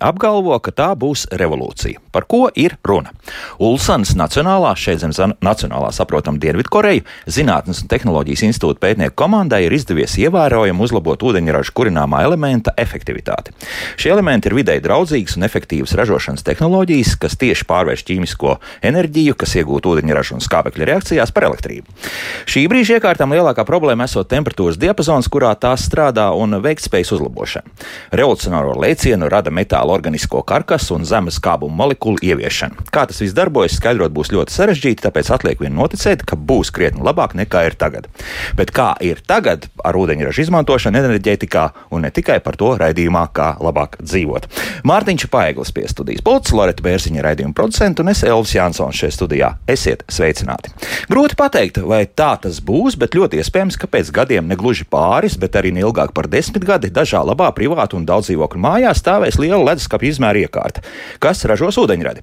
apgalvo, ka tā būs revolūcija. Par ko ir runa? Ulsans Nacionālā, šeit zem Nacionālā saprotam Dienvidkoreju, Zinātnes un tehnoloģijas institūta pētnieku komandai ir izdevies ievērojami uzlabot ūdeņraža kurināmā elementa efektivitāti. Šie elementi ir videi draudzīgas un efektīvas ražošanas tehnoloģijas, kas tieši pārvērš ķīmisko enerģiju, kas iegūta ūdeņraža un skābekļa reakcijās par elektrību. Šī brīža iekārtām lielākā problēma esot temperatūras diapazons, kurā tās strādā un veiktspējas uzlabošana. Revolucionāro lēcienu rada tāda metāla organisko karkasu un zemes kābuma molekulu ieviešana. Kā tas viss darbojas, skaidrot būs ļoti sarežģīti, tāpēc atliek vien noticēt, ka būs krietni labāk nekā ir tagad. Bet kā ir tagad ar ūdeņraža izmantošanu enerģētikā un ne tikai par to raidījumā, kā labāk dzīvot. Mārtiņš Paeglis pie studijas pults, Loreta Bērziņa raidījuma producenta un es Elvis Jansons šajā studijā. Esiet sveicināti! Grūti pateikt, vai tā tas būs, bet ļoti iespējams, ka pēc gadiem ne gluži pāris, bet arī neilgāk par desmit gadi dažā labā privātu un daudz dzīvokļu mājā stāvēs liela leduskapja izmēra iekārta, kas ražos ūdeņradi.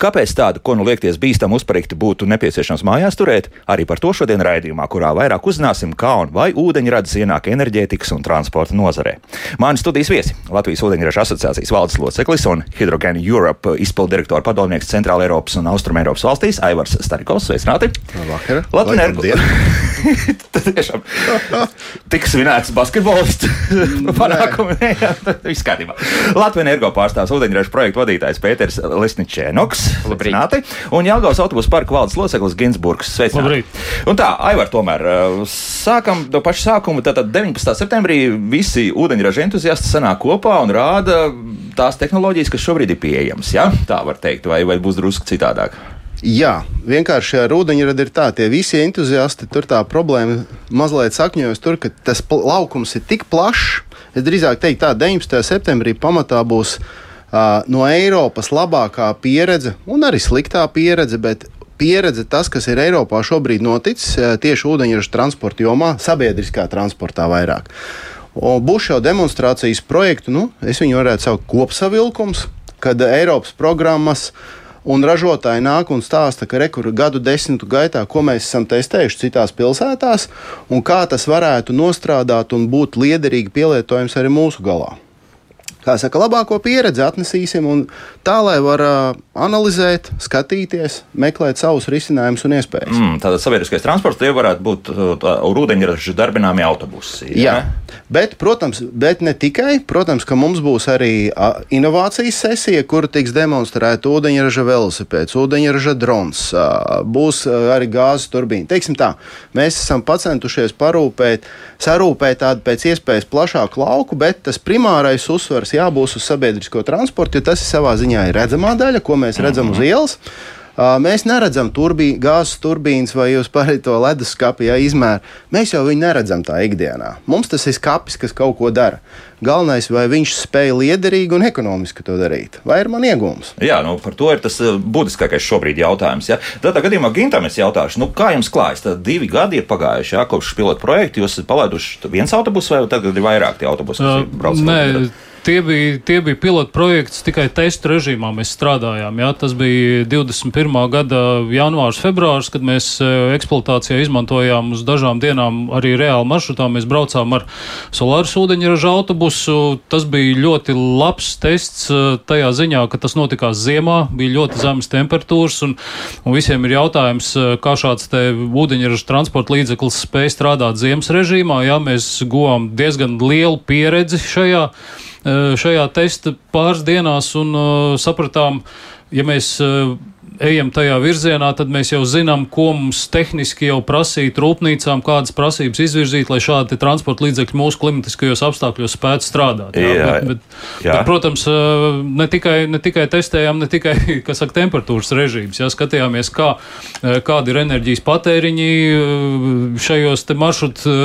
Kāpēc tādu, ko nu liekties bīstam uzparikti, būtu nepieciešams mājās turēt? Arī par to šodien raidījumā, kurā vairāk uzzināsim, kā un vai ūdeņradis ienāk enerģētikas un transporta nozarē. Mani studijas viesi - Latvijas ūdeņraža asociācijas valdes loceklis un Hydrogen Europe izpildirektora padomnieks Centrāla Eiropas un Austrum Eiropas valstīs Aivars Starikovs. Sveicināti! Labvakar! Latvijas Tas tiešām tik svinēts basketbolists panākumi. Viss kārtībā. Latvijas energo pārstāvs ūdeņraža projektu vadītājs Pēters Lisničēnoks. Labrīt. Un Jālgaus autobusu parka valdes loceklis Ginsburgs. Sveicināti. Un tā, Aivar, tomēr sākam no paša sākuma. Tātad 19. septembrī visi ūdeņraža entuziasti sanāk kopā un rāda tās tehnoloģijas, kas šobrīd ir pieejamas. Ja? Tā var teikt, vai, vai būs drusku citādāk. Jā, vienkārši ar ūdeņradi ir tā, tie visi entuziasti, tur tā problēma mazliet sakņojas tur, ka tas laukums ir tik plašs. Es drīzāk teiktu, tā 19. septembrī pamatā būs uh, no Eiropas labākā pieredze un arī sliktā pieredze, bet pieredze tas, kas ir Eiropā šobrīd noticis tieši ūdeņraža transporta jomā, sabiedriskā transportā vairāk. Būs jau demonstrācijas projektu, nu, es viņu varētu saukt kopsavilkums, kad Eiropas programmas uh, Un ražotāji nāk un stāsta, ka rekuru gadu desmitu gaitā, ko mēs esam testējuši citās pilsētās, un kā tas varētu nostrādāt un būt liederīgi pielietojams arī mūsu galā kā saka, labāko pieredzi atnesīsim, un tā, lai var uh, analizēt, skatīties, meklēt savus risinājumus un iespējas. Mm, tātad sabiedriskais transports tie varētu būt ūdeņraža darbināmi autobusi. Jā, jā. Bet, protams, bet ne tikai. Protams, ka mums būs arī uh, inovācijas sesija, kur tiks demonstrēta ūdeņraža velosipēds, ūdeņraža drons, uh, būs uh, arī gāzes turbīna. Teiksim tā, mēs esam centušies parūpēt, sarūpēt tādu pēc iespējas plašāku lauku, bet tas primārais uzsvars jābūt uz sabiedrisko transportu, jo tas ir savā ziņā ir redzamā daļa, ko mēs redzam uz mhm. ielas. Mēs neredzam turbī, gāzes turbīnas vai jūs pārējāt to leduskapi, ja izmēru. Mēs jau viņu neredzam tā ikdienā. Mums tas ir skats, kas kaut ko dara. Galvenais, vai viņš spēja liederīgi un ekonomiski to darīt, vai ir man iegūms? Jā, nu, par to ir tas būtiskākais šobrīd jautājums. Ja? Tādā gadījumā Gintam es jautāšu, nu, kā jums klājas? Tad divi gadi ir pagājuši, ja, kopš pilotu projekta. Jūs esat palaiduši viens autobus vai tagad ir vairāk tie autobusi, kas uh, brauc? Nē, tie bija, tie bija pilotu projekts tikai testu režīmā. Mēs strādājām. Jā. Tas bija 21. gada janvārs, februārs, kad mēs e, eksploatācijā izmantojām uz dažām dienām arī reāli maršrutā. Mēs braucām ar solāru ūdeņraža autobusu. Tas bija ļoti labs tests e, tajā ziņā, ka tas notikās ziemā, bija ļoti zemes temperatūras, un, un visiem ir jautājums, e, kā šāds ūdeņraža transporta līdzeklis spēj strādāt ziemas režīmā. Jā, mēs guvām diezgan lielu pieredzi šajā šajā testa pāris dienās un sapratām, ja mēs ejam tajā virzienā, tad mēs jau zinām, ko mums tehniski jau prasīt rūpnīcām, kādas prasības izvirzīt, lai šādi transporta līdzekļi mūsu klimatiskajos apstākļos spētu strādāt. Jā, jā, bet, bet, jā. Bet, protams, ne tikai, ne tikai testējām, ne tikai saka, temperatūras režīmus, jā, skatījāmies, kā, kādi ir enerģijas patēriņi šajos maršrutu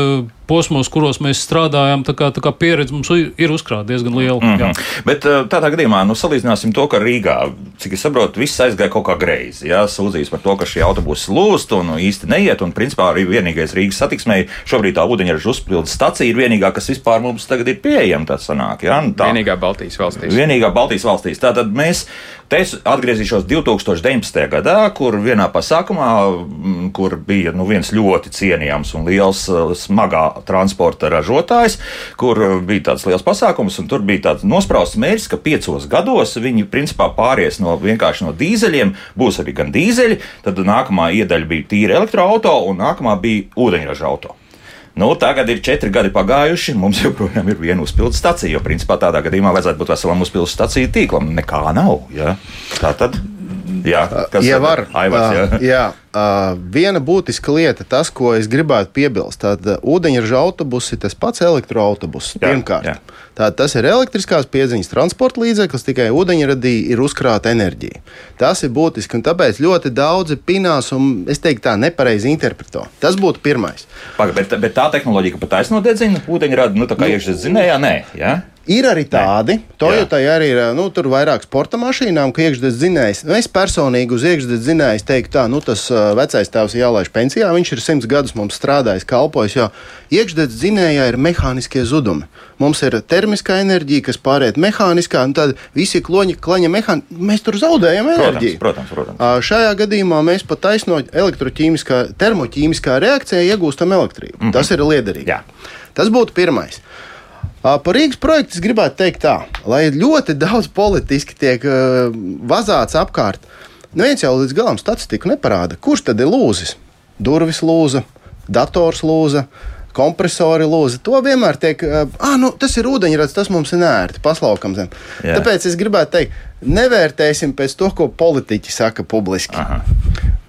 posmos, kuros mēs strādājam, tā kā, tā kā pieredze mums ir uzkrāta diezgan liela. Mm -hmm. Bet tādā gadījumā, nu, salīdzināsim to, ka Rīgā, cik es saprotu, viss aizgāja kaut kā greizi. Jā, sūdzīs par to, ka šie autobusi lūst un nu, īsti neiet. Un, principā, arī vienīgais Rīgas satiksmē šobrīd tā ūdeņraža uzpildes stacija ir vienīgā, kas vispār mums tagad ir pieejama. Tā sanāk, jā, tā. Vienīgā Baltijas valstīs. Vienīgā Baltijas valstīs. Tātad mēs Te es atgriezīšos 2019. gadā, kur vienā pasākumā, kur bija nu, viens ļoti cienījams un liels smagā transporta ražotājs, kur bija tāds liels pasākums, un tur bija tāds nosprausts mērķis, ka piecos gados viņi principā pāries no vienkārši no dīzeļiem, būs arī gan dīzeļi, tad nākamā iedaļa bija tīra elektroautorāta, un nākamā bija ūdeņraža auto. Nu, tagad ir četri gadi pagājuši, mums joprojām ir viena uzpildes stacija. Jo, principā, tādā gadījumā vajadzētu būt veselam uzpildes staciju tīklam. Nekā nav. Ja? Tā tad Jā, kas ja var, Aivars, jā. jā, uh, viena būtiska lieta, tas, ko es gribētu piebilst, tad uh, ūdeņraža autobuss ir tas pats elektroautobuss. Pirmkārt, jā. Tātad tas ir elektriskās piedziņas transporta līdzeklis, tikai ūdeņradī ir uzkrāta enerģija. Tas ir būtiski, un tāpēc ļoti daudzi pinās un, es teiktu, tā nepareizi interpreto. Tas būtu pirmais. Paga, bet, bet tā tehnoloģija, ka pat aiznodedzina ūdeņradi, nu tā kā nu, iekšzemes zinējā, nē. Ja? Ir arī tādi. Toyotai arī ir nu, vairāk sporta mašīnām, ka iekšzemes zinājums. Nu, es personīgi uz iekšzemes zinājums teiktu, tā, nu, tas uh, vecais tēvs jālaiž pensijā. Viņš ir simts gadus mums strādājis, kalpojis. Jo iekšzemes zinājumā ir mehāniskie zudumi. Mums ir termiskā enerģija, kas pāriet mehāniskā, un tad visi kloņi, klaņa mehāniski. Mēs tur zaudējam enerģiju. Protams, protams. protams. Uh, šajā gadījumā mēs pat taisno elektroķīmiskā, termoķīmiskā reakcijā iegūstam elektrību. Mm -hmm. Tas ir liederīgi. Jā. Tas būtu pirmais. Par Rīgas projektu es gribētu teikt tā, lai ļoti daudz politiski tiek vazāts apkārt. Neviens jau līdz galam statistiku neparāda, kurš tad ir lūzis. Durvis lūza, dators lūza, kompresori lūza. To vienmēr tiek, ah, nu, tas ir ūdeņrads, tas mums ir nērti, paslaukam zem. Jā. Tāpēc es gribētu teikt, nevērtēsim pēc to, ko politiķi saka publiski. Aha.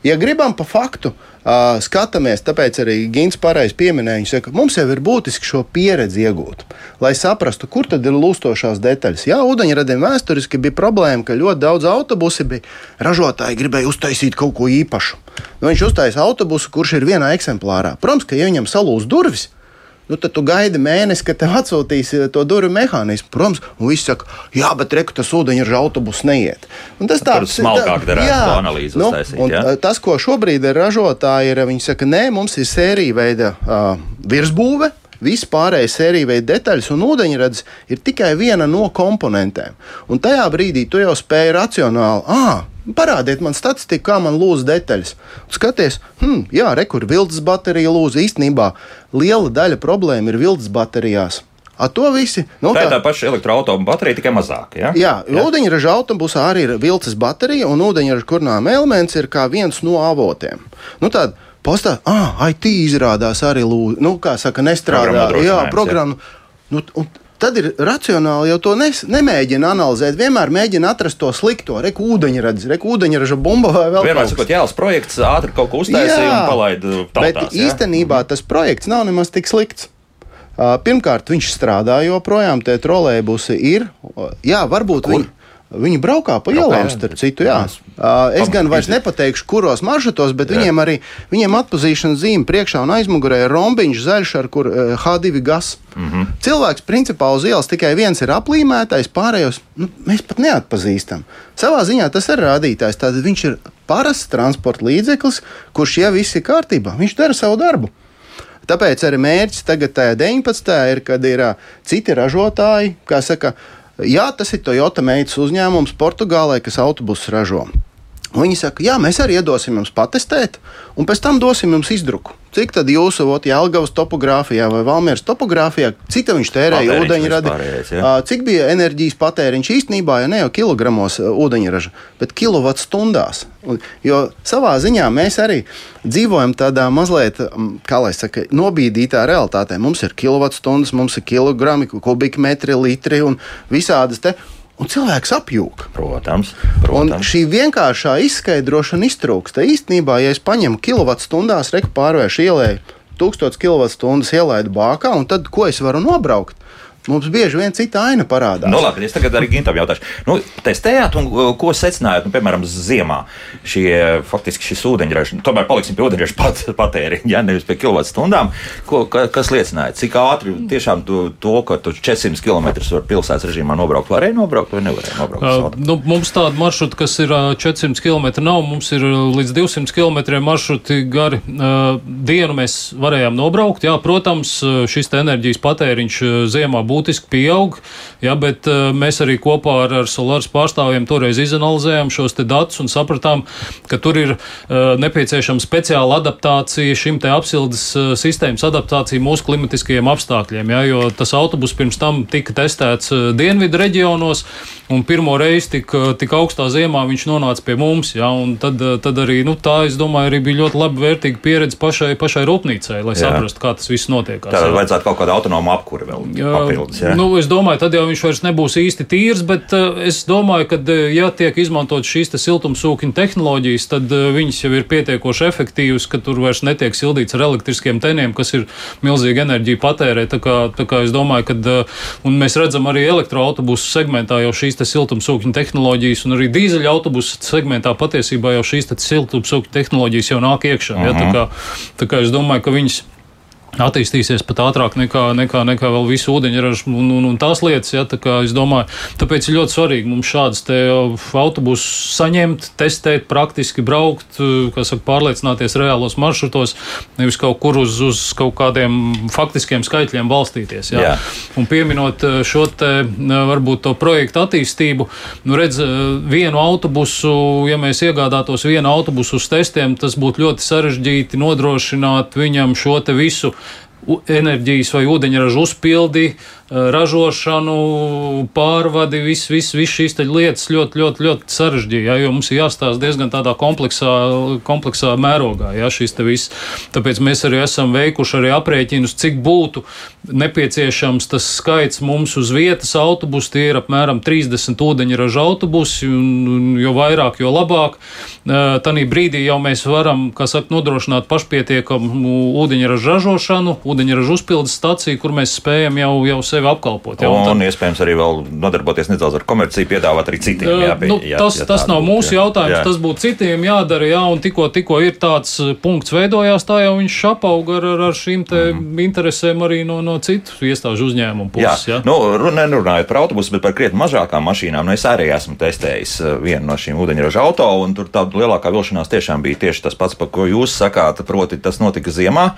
Ja gribam pa faktu, uh, skatāmies, tāpēc arī Gins pareizi pieminēja, viņš saka, mums jau ir būtiski šo pieredzi iegūt, lai saprastu, kur tad ir lūstošās detaļas. Jā, ūdeņradiem vēsturiski bija problēma, ka ļoti daudz autobusi bija, ražotāji gribēja uztaisīt kaut ko īpašu. Nu, viņš uztaisīja autobusu, kurš ir vienā eksemplārā. Protams, ka ja viņam salūz durvis, Nu, tad tu gaidi mēnesi, kad tev atsūtīs eh, to durvju mehānismu. Protams, un viss saka, jā, bet reku tas ūdeņraža autobus neiet. Un tas tāds - smalkāk darīt analīzi. Nu, uztaisīt, un, ja? Tas, ko šobrīd ir ražotāji, ir, viņi saka, nē, mums ir sērija veida uh, virsbūve. Viss pārējais sērija veida detaļas un ūdeņrads ir tikai viena no komponentēm. Un tajā brīdī tu jau spēj racionāli, ah, Parādiet man statistiku, kā man lūdz detaļas. Skaties, hmm, jā, rekur vilnas baterija lūdz. Īstenībā liela daļa problēma ir vilnas baterijās. A to visi. Nu, tā ir tā paša elektroautorāta baterija, tikai mazāka. Ja? Jā, jā. ūdeņraža autobusā arī ir vilnas baterija, un ūdeņraža kurnām elements ir kā viens no avotiem. Nu, tād, Postā, ah, IT izrādās arī lūdzu, nu, kā saka, nestrādā. Jā, programma. Nu, tad ir racionāli jau to nes, nemēģina analizēt. Vienmēr mēģina atrast to slikto, reku ūdeņradzi, reku ūdeņraža bumba vai vēl kaut kas tāds. Jā, tas projekts ātri kaut ko uztaisīja un palaida. Tautās, bet jā? īstenībā tas projekts nav nemaz tik slikts. Pirmkārt, viņš strādā joprojām, tie trolēļbusi ir. Jā, varbūt viņi. Viņi braukā pa ielām, starp citu. Jā. Es gan vairs nepateikšu, kuros maršrutos, bet jā. viņiem arī viņiem atpazīšanas zīme priekšā un aizmugurē ir rombiņš zaļš ar kur, uh, H2 gas. Mm -hmm. Cilvēks principā uz ielas tikai viens ir aplīmētais, pārējos nu, mēs pat neatpazīstam. Savā ziņā tas ir rādītājs. Tad viņš ir parasts transporta līdzeklis, kurš jau viss ir kārtībā. Viņš dara savu darbu. Tāpēc arī mērķis tagad, 19. ir, kad ir citi ražotāji, kā saka, Jā, tas ir Toyota meitas uzņēmums Portugālē, kas autobusus ražo. Viņi saka, jā, mēs arī iedosim jums patestēt, un pēc tam dosim jums izdruku. Cik tad jūsu Jālgavas topogrāfijā vai Valmieras topogrāfijā, cik viņš tērēja ūdeņradi, cik bija enerģijas patēriņš īstenībā, ja ne jau kilogramos ūdeņraža, bet kilovatstundās. Jo savā ziņā mēs arī dzīvojam tādā mazliet, kā lai saka, nobīdītā realitātē. Mums ir kilovatstundas, mums ir kilogrami, kubikmetri, litri un visādas te. Un cilvēks apjūg. Protams. protams. Un šī vienkāršā izskaidrošana iztrūkst. Īstenībā, ja es paņemu kilovatstundās, reku pārvēršu ielēju 1000 kWh ielaidu bākā, un tad ko es varu nobraukt? Mums bieži vien cita aina parādās. Nu, labi, es tagad arī Gintam jautāšu. Nu, testējāt, un uh, ko secinājāt, nu, piemēram, ziemā šie faktiski šis ūdeņražs, tomēr paliksim pie ūdeņraža pat, patēriņa, ja nevis pie kilovatstundām. Ko, ka, kas liecināja, cik ātri tiešām tu, to, ka tu 400 km var pilsētas režīmā nobraukt, varēja nobraukt vai nevarēja nobraukt? Uh, nu, mums tāda maršruta, kas ir 400 km nav, mums ir līdz 200 km maršruti gari. Uh, dienu mēs varējām nobraukt, jā, protams, šis enerģijas patēriņš ziemā būs būtiski pieaug, ja, bet uh, mēs arī kopā ar, ar Solāras pārstāvjiem toreiz izanalizējām šos datus un sapratām, ka tur ir uh, nepieciešama speciāla adaptācija šim te apsildes uh, sistēmas adaptācija mūsu klimatiskajiem apstākļiem, ja, jo tas autobus pirms tam tika testēts dienvidu reģionos un pirmo reizi tik, tik augstā ziemā viņš nonāca pie mums, ja, un tad, tad arī, nu, tā, es domāju, arī bija ļoti laba vērtīga pieredze pašai, pašai rūpnīcai, lai jā. saprastu, kā tas viss notiek. Tad vajadzētu kaut kādu autonomu apkuri vēl papildus. Jā. Nu, es domāju, tad jau viņš vairs nebūs īsti tīrs, bet uh, es domāju, ka, ja tiek izmantot šīs siltumsūkņu tehnoloģijas, tad viņas jau ir pietiekoši efektīvas, ka tur vairs netiek sildīts ar elektriskiem teniem, kas ir milzīgi enerģiju patērē. Tā kā, tā kā es domāju, ka, mēs redzam arī elektroautobusu segmentā jau šīs siltumsūkņu tehnoloģijas, un arī dīzeļa autobusu segmentā patiesībā jau šīs siltumsūkņu tehnoloģijas jau nāk iekšā. Ja? Tā, kā, tā kā es domāju, ka viņas attīstīsies pat ātrāk nekā, nekā, nekā vēl visu ūdeņražu un, un, un tās lietas. Ja, tā kā, domāju, tāpēc ir ļoti svarīgi mums šādas autobusus saņemt, testēt, praktiski braukt, saka, pārliecināties reālos maršrutos, nevis kaut kur uz, uz kaut kādiem faktiskiem skaitļiem balstīties. Ja. Jā. Un pieminot eh, šo te, varbūt to projektu attīstību, nu redz, vienu autobusu, ja mēs iegādātos vienu autobusu uz testiem, tas būtu ļoti sarežģīti nodrošināt viņam šo te visu enerģijas vai ūdeņraža uzpildi, ražošanu, pārvadi, viss vis, vis šīs lietas ļoti, ļoti, ļoti sarežģīja, ja, jo mums ir jāstāsta diezgan tādā kompleksā, kompleksā mērogā. Ja, Tāpēc mēs arī esam veikuši arī aprēķinus, cik būtu nepieciešams tas skaits mums uz vietas autobusu. Tie ir apmēram 30 ūdeņraža autobusi, un jo vairāk, jo labāk. Eh, Tanī brīdī jau mēs varam, kā saka, nodrošināt pašpietiekamu ūdeņraža ražošanu, ūdeņraža uzpildes staciju, kur mēs spējam jau, jau sevi apkalpot. Ja, un, un tad, iespējams arī vēl nodarboties nedaudz ar komerciju, piedāvāt arī citiem. Jā, nu, jā, tas jā, tas nav būtu, mūsu jā. jautājums, jā. tas būtu citiem jādara, jā, un tikko, tikko ir tāds punkts veidojās, tā jau viņš apauga ar, ar šīm mm. interesēm arī no, no citu iestāžu uzņēmumu puses. Jā, jā. Nu, nerunājot par autobusu, bet par krietni mazākām mašīnām, nu, es arī esmu testējis vienu no šīm ūdeņraža auto, un tur tā lielākā vilšanās tiešām bija tieši tas pats, par ko jūs sakāt, proti tas notika ziemā.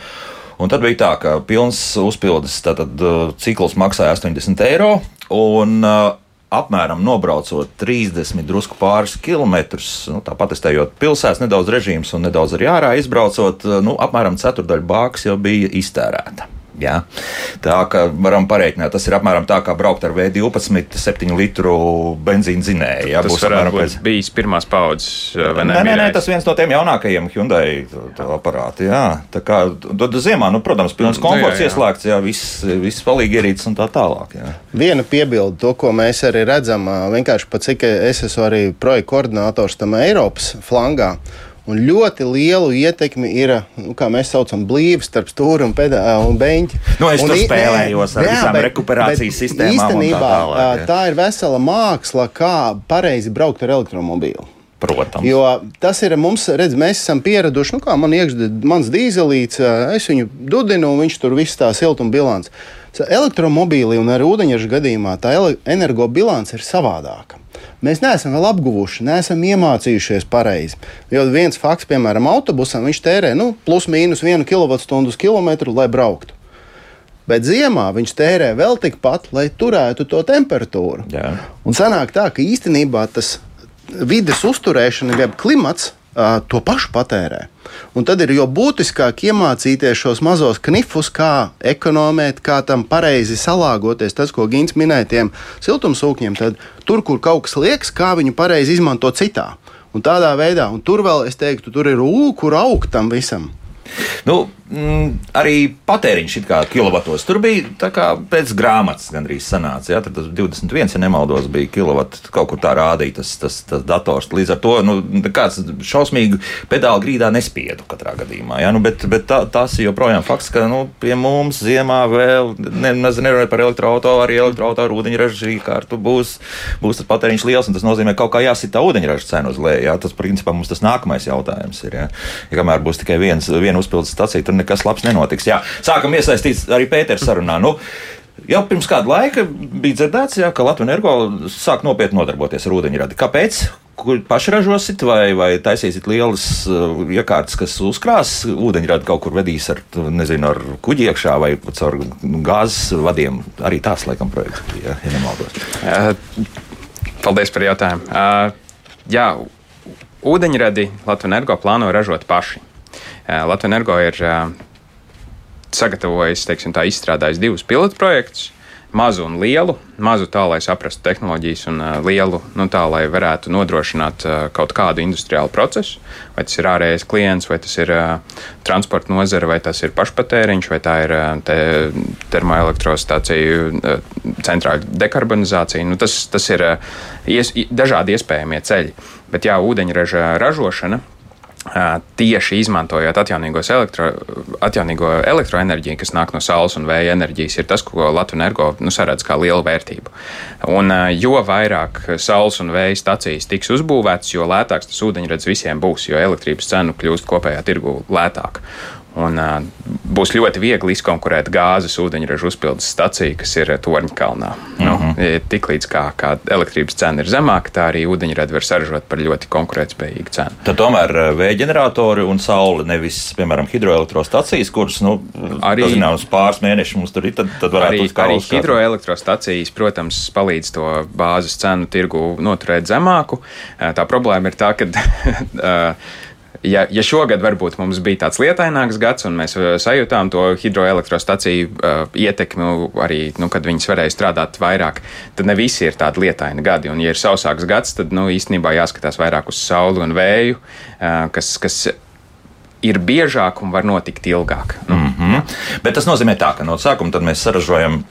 Un tad bija tā, ka pilns uzpildes tātad, uh, cikls maksāja 80 eiro. Un, uh, apmēram nobraucot 30, drusku pāris kilometrus, nu, tāpat testējot pilsētas, nedaudz režīmus un nedaudz arī ārā izbraucot, uh, nu, apmēram ceturdaļa bāks jau bija iztērēta. Ja? Tā kā varam pareiķināt, tas ir apmēram tā kā braukt ar V12, 7 litru benzīna zinēju. Ja? Tas būs apmēram pēc... bijis pirmās paudzes. Nē, nē, nē, nē, tas viens no tiem jaunākajiem Hyundai aparāti. Jā. Tā kā tad ziemā, nu, protams, pilns nu, komforts jā, jā. ieslēgts, jā, viss, viss palīgi ierīces un tā tālāk. Jā. Viena piebilde, to, ko mēs arī redzam, vienkārši pat cik es esmu arī projekta koordinators tam Eiropas flangā. Un ļoti lielu ietekmi ir, nu, kā mēs saucam, blīvs starp stūri un, pedā, un beņķi. Nu, es un, tur spēlējos ar jā, visām bet, rekuperācijas bet sistēmām. Īstenībā tā, tālāk, tā ir vesela māksla, kā pareizi braukt ar elektromobīlu. Protams. Jo tas ir mums, redz, mēs esam pieraduši, nu, kā man iekšā mans dīzelīts, es viņu dudinu, un viņš tur viss tā siltuma bilants. Elektromobīlī un arī ūdeņraža gadījumā tā energobilants ir savādāka mēs neesam vēl apguvuši, neesam iemācījušies pareizi. Jo viens fakts, piemēram, autobusam, viņš tērē nu, plus mīnus 1 kWh uz kilometru, lai brauktu. Bet ziemā viņš tērē vēl tikpat, lai turētu to temperatūru. Jā. Un sanāk tā, ka īstenībā tas vides uzturēšana, jeb klimats, to pašu patērē. Un tad ir jau būtiskāk iemācīties šos mazos knifus, kā ekonomēt, kā tam pareizi salāgoties. Tas, ko Gins minēja, tiem siltumsūkņiem, tad tur, kur kaut kas liekas, kā viņu pareizi izmantot citā. Un tādā veidā, un tur vēl es teiktu, tur ir ūku, kur augt tam visam. Nu, mm, arī patēriņš kā kilovatos. Tur bija kā pēc grāmatas gandrīz sanāca. Ja? Tad 21, ja nemaldos, bija kilovati. Kaut kur tā rādīja tas, tas, tas dators. Līdz ar to nu, kāds šausmīgi pedāli grīdā nespiedu katrā gadījumā. Ja? Nu, bet bet tā, tas joprojām fakts, ka nu, pie mums ziemā vēl ne, nerunājot par elektroautorātu, arī elektroautorātu ūdeņraža kārtu būs, būs tas patēriņš liels. Tas nozīmē, ka kaut kā jāsit tā ūdeņraža cena uz leju. Ja? Tas, principā, mums tas nākamais jautājums ir. Ja? Ja kamēr būs tikai viens, viena uzpildes stacija, tur nekas labs nenotiks. Jā, sākam iesaistīt arī Pēters sarunā. Nu, Jau pirms kāda laika bija dzirdēts, jā, ka Latvijas energo sāk nopietni nodarboties ar ūdeņradi. Kāpēc? kur paši ražosit, vai, vai taisīsiet lielas uh, iekārtas, kas uzkrās ūdeņradi kaut kur vedīs ar, nezinu, ar kuģi iekšā vai caur gāzes vadiem? Arī tās, laikam, projekts, ja, ja nemaldos. Uh, paldies par jautājumu. Uh, jā, ūdeņradi Latvijas energo plāno ražot paši. Latvijas energo ir sagatavojis, teiksim, tā izstrādājis divus pilotu projektus mazu un lielu. Mazu tā, lai saprastu tehnoloģijas, un lielu nu, tā, lai varētu nodrošināt kaut kādu industriālu procesu. Vai tas ir ārējais klients, vai tas ir transporta nozara, vai tas ir pašpatēriņš, vai tā ir te, termoelektrostāciju uh, centrāla dekarbonizācija. Nu, tas, tas ir ies, dažādi iespējamie ceļi. Bet jā, ūdeņraža ražošana tieši izmantojot elektro, atjaunīgo elektroenerģiju, kas nāk no saules un vēja enerģijas, ir tas, ko Latvijas energo nu, saredz kā lielu vērtību. Un, jo vairāk saules un vēja stacijas tiks uzbūvētas, jo lētāks tas ūdeņrads visiem būs, jo elektrības cena kļūst kopējā tirgu lētāka. Un, uh, būs ļoti viegli izkonkurēt gāzes ūdeņraža uzpildes staciju, kas ir Torņkalnā. Mm -hmm. nu, mhm. Tiklīdz kā, kā elektrības cena ir zemāka, tā arī ūdeņradi var saražot par ļoti konkurētspējīgu cenu. Tad tomēr vēja ģeneratori un saule, nevis, piemēram, hidroelektrostacijas, kuras, nu, arī zināms, pāris mēnešus mums tur ir, tad, tad varētu arī, arī hidroelektrostacijas, protams, palīdz to bāzes cenu tirgu noturēt zemāku. Tā problēma ir tā, ka ja, ja šogad varbūt mums bija tāds lietaināks gads, un mēs uh, sajūtām to hidroelektrostaciju uh, ietekmi arī, nu, kad viņas varēja strādāt vairāk, tad ne visi ir tādi lietaini gadi. Un, ja ir sausāks gads, tad nu, īstenībā jāskatās vairāk uz sauli un vēju, uh, kas, kas ir biežāk un var notikt ilgāk. Nu, mm -hmm. Bet tas nozīmē tā, ka no sākuma mēs saražojam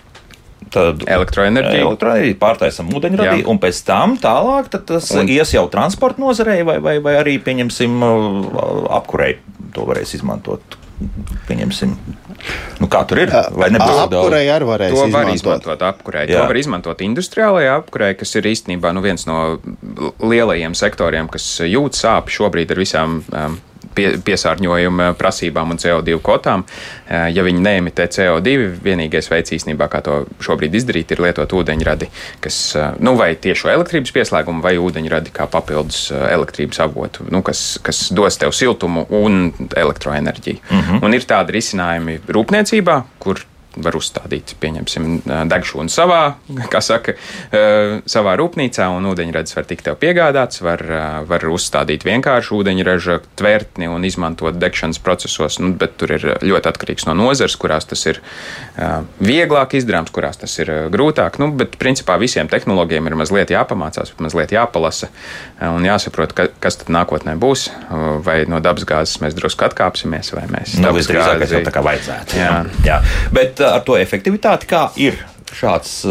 Tad elektroenerģija. elektroenerģija pārtaisam ūdeņradī, un pēc tam tālāk tas un... ies jau transporta nozarei, vai, vai, vai arī, pieņemsim, apkurei to varēs izmantot. Pieņemsim, nu, kā tur ir. Vai nebūs apkurei arī varēs to izmantot? var izmantot apkurei. Jā. To var izmantot industriālajā apkurei, kas ir īstenībā nu, viens no lielajiem sektoriem, kas jūt sāpes šobrīd ar visām um, pie, piesārņojuma prasībām un CO2 kvotām. Eh, ja viņi neemitē CO2, vienīgais veids īstenībā, kā to šobrīd izdarīt, ir lietot ūdeņradi, kas, eh, nu, vai tiešo elektrības pieslēgumu, vai ūdeņradi kā papildus eh, elektrības avotu, nu, kas, kas dos tev siltumu un elektroenerģiju. Mm -hmm. Un ir tādi risinājumi rūpniecībā, kur var uzstādīt, pieņemsim, degšanu savā, kā saka, savā rūpnīcā, un ūdeņradis var tikt tev piegādāts, var, var uzstādīt vienkāršu ūdeņraža tvertni un izmantot degšanas procesos, nu, bet tur ir ļoti atkarīgs no nozares, kurās tas ir vieglāk izdarāms, kurās tas ir grūtāk. Nu, bet, principā, visiem tehnoloģiem ir mazliet jāpamācās, mazliet jāpalasa un jāsaprot, ka, kas tad nākotnē būs, vai no dabasgāzes mēs drusku atkāpsimies, vai mēs nu, dabasgāzi... tas jau tā kā vajadzētu. Jā. Jā. Bet ar to efektivitāti, kā ir šāds.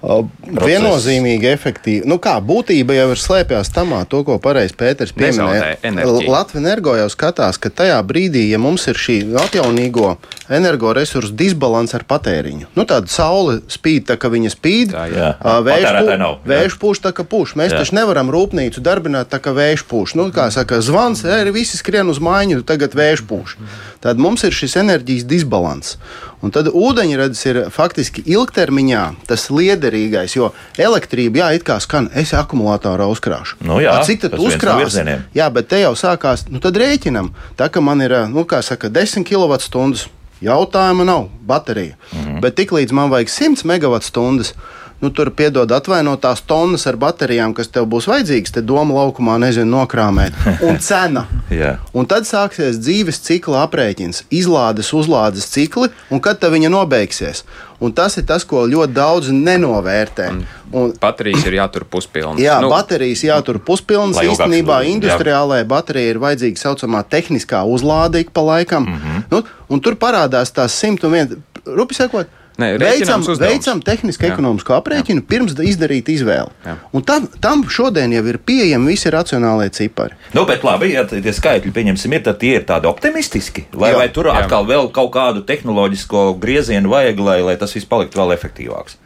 Process. Viennozīmīgi efektīvi. Nu kā, būtība jau ir slēpjas tamā, to, ko pareizi Pēters pieminēja. Latvijas energo jau skatās, ka tajā brīdī, ja mums ir šī atjaunīgo energoresursu disbalans ar patēriņu, nu tāda saule spīd, tā ka viņa spīd, vējš, pū, vējš pūš tā, ka pūš. Mēs jā. taču nevaram rūpnīcu darbināt tā, ka vējš pūš. Nu, kā saka, zvans, eri, visi skrien uz mājiņu, tagad vējš pūš. Tad mums ir šis enerģijas disbalans. Un tad ūdeņradis ir faktiski ilgtermiņā tas liederīgais, jo elektrība, jā, it kā skan, es akumulatorā uzkrāšu. Nu, jā, A, cik tad uzkrās? Jā, bet te jau sākās, nu tad rēķinam. Tā kā man ir, nu kā saka, 10 kWh, jautājuma nav, baterija. Mm -hmm. Bet tiklīdz man vajag 100 MWh, nu, tur piedod atvainotās tonnas ar baterijām, kas tev būs vajadzīgas, te doma laukumā, nezinu, nokrāmēt. Un cena. yeah. Un tad sāksies dzīves cikla aprēķins, izlādes, uzlādes cikli, un kad viņa nobeigsies. Un tas ir tas, ko ļoti daudz nenovērtē. Un un, baterijas ir jātur puspilnas. Jā, nu, baterijas jātur puspilnas. Īstenībā industriālajai baterijai ir vajadzīga tā saucamā tehniskā uzlāde ik pa laikam. Mm -hmm. nu, tur parādās tās 101. Rupi sakot, Nē, veicam, veicam tehnisku ekonomisko aprēķinu, jā. pirms izdarīt izvēli. Jā. Un tam, tam šodien jau ir pieejami visi racionālie cipari. Nu, bet labi, ja tie skaitļi, pieņemsim, ir, tad tie ir tādi optimistiski. Vai, jā. vai tur jā. atkal vēl kaut kādu tehnoloģisko griezienu vajag, lai, lai tas viss paliktu vēl efektīvāks?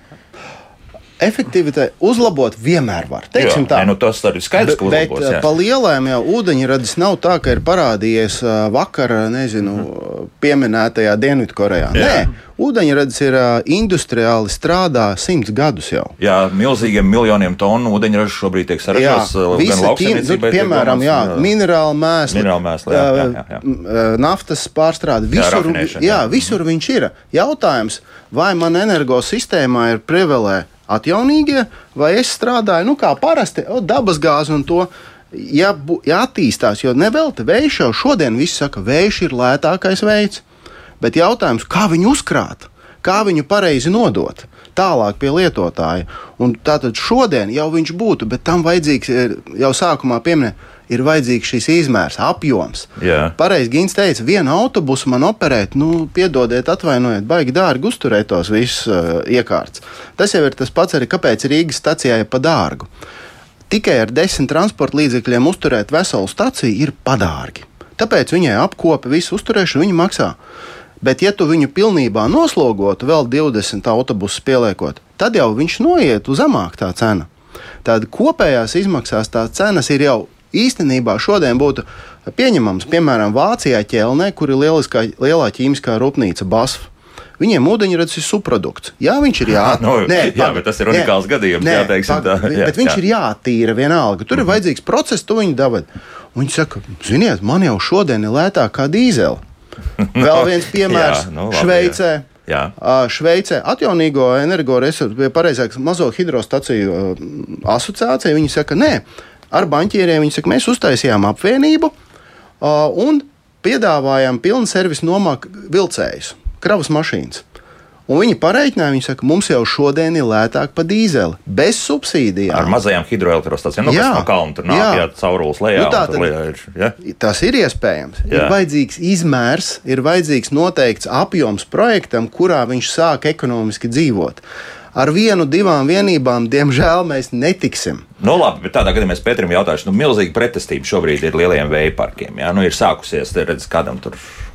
Efektivitāti uzlabot vienmēr var. Teiksim Jā, tā. nē, nu tas arī skaidrs, ka Bet uzlabos, jā. pa lielām jau ūdeņradis nav tā, ka ir parādījies ā, vakar, nezinu, pieminētajā Dienvidkorejā. Jā. Nē, ūdeņradis ir ā, industriāli strādā simts gadus jau. Jā, milzīgiem miljoniem tonu ūdeņraža šobrīd tiek saražots nu, piemēram, jā, minerāla mēsla, Minerāla mēsla, jā, jā, jā, jā. m, ā, naftas pārstrāde. Visur, jā, jā. visur viņš ir. Jautājums, vai man energosistēmā ir privilē atjaunīgie, vai es strādāju, nu, kā parasti, o, dabas gāzi un to. Ja, ja attīstās, jo nevelti vējš jau šodien viss saka, vējš ir lētākais veids, bet jautājums, kā viņu uzkrāt, kā viņu pareizi nodot tālāk pie lietotāja. Un tātad šodien jau viņš būtu, bet tam vajadzīgs, ir, jau sākumā pieminēt, ir vajadzīgs šis izmērs, apjoms. Jā. Pareizi Gins teica, vienu autobusu man operēt, nu, piedodiet, atvainojiet, baigi dārgi uzturēt tos visus uh, iekārtas. Tas jau ir tas pats arī, kāpēc Rīgas stacijā ir pa dārgu. Tikai ar desmit transporta līdzekļiem uzturēt veselu staciju ir padārgi. Tāpēc viņai apkopa visu uzturēšanu, viņa maksā. Bet, ja tu viņu pilnībā noslogotu, vēl 20 autobusus pieliekot, tad jau viņš noiet uz zemāku tā cena. Tad kopējās izmaksās tās cenas ir jau īstenībā šodien būtu pieņemams. Piemēram, Vācijā ķelnē, kur ir lieliskā, lielā ķīmiskā rūpnīca BASF. Viņiem ūdeņradis ir subprodukts. Jā, viņš ir jā, Nu, jā, bet tas ir unikāls gadījums, jā, teiksim tā, bet, jā, bet viņš jā. ir jātīra vienalga. Tur ir vajadzīgs process, tu viņu dabūji. Viņi saka, ziniet, man jau šodien ir lētāk kā dīzeļa. Vēl viens piemērs Jā, nu, labi, Šveicē. Jā. Ā, Šveicē atjaunīgo energoresursu, vai pareizāk, mazo hidrostaciju ā, asociācija. Viņi saka, nē, ar banķieriem viņi saka, mēs uztaisījām apvienību ā, un piedāvājām pilnu servisu nomāk vilcējus, kravas mašīnas. Un viņi pareiķināja, viņi saka, mums jau šodien ir lētāk par dīzeli, bez subsīdijām. Ar mazajām hidroelektrostacijām, nu, Jā. kas no kalna tur nāk, Jā. jā, caurules lejā. Nu, tā tad- lejā ir, ja? Tas ir iespējams. Jā. Ir vajadzīgs izmērs, ir vajadzīgs noteikts apjoms projektam, kurā viņš sāk ekonomiski dzīvot. Ar vienu, divām vienībām, diemžēl, mēs netiksim. Nu, labi, bet tādā gadījumā es Pēterim jautāšu, nu, milzīga pretestība šobrīd ir lieliem vēja parkiem. Jā, nu, ir sākusies, redz, kādam tur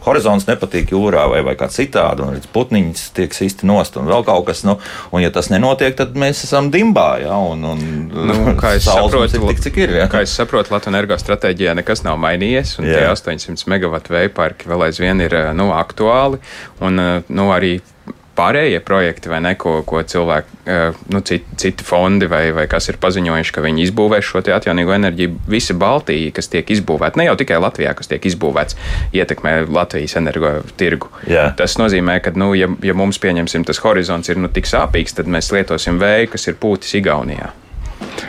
horizons nepatīk jūrā vai, vai kā citādi, un redz, putniņas tiek īsti nost un vēl kaut kas. Nu, un, ja tas nenotiek, tad mēs esam dimbā. Jā, un, un, Nu, kā es saprotu, ir tik, cik ir. Jā. Kā es saprotu, Latvijas energo stratēģijā nekas nav mainījies, un Jā. tie 800 megawatu vēja parki vēl aizvien ir nu, aktuāli. Un, nu, arī pārējie projekti, vai ne, ko, ko cilvēki, eh, nu, citi, citi fondi vai, vai kas ir paziņojuši, ka viņi izbūvēs šo atjaunīgo enerģiju, visi Baltija, kas tiek izbūvēti, ne jau tikai Latvijā, kas tiek izbūvēts, ietekmē Latvijas energo tirgu. Jā. Tas nozīmē, ka, nu, ja, ja mums pieņemsim tas horizonts ir nu, tik sāpīgs, tad mēs lietosim vēju, kas ir pūtis Igaunijā.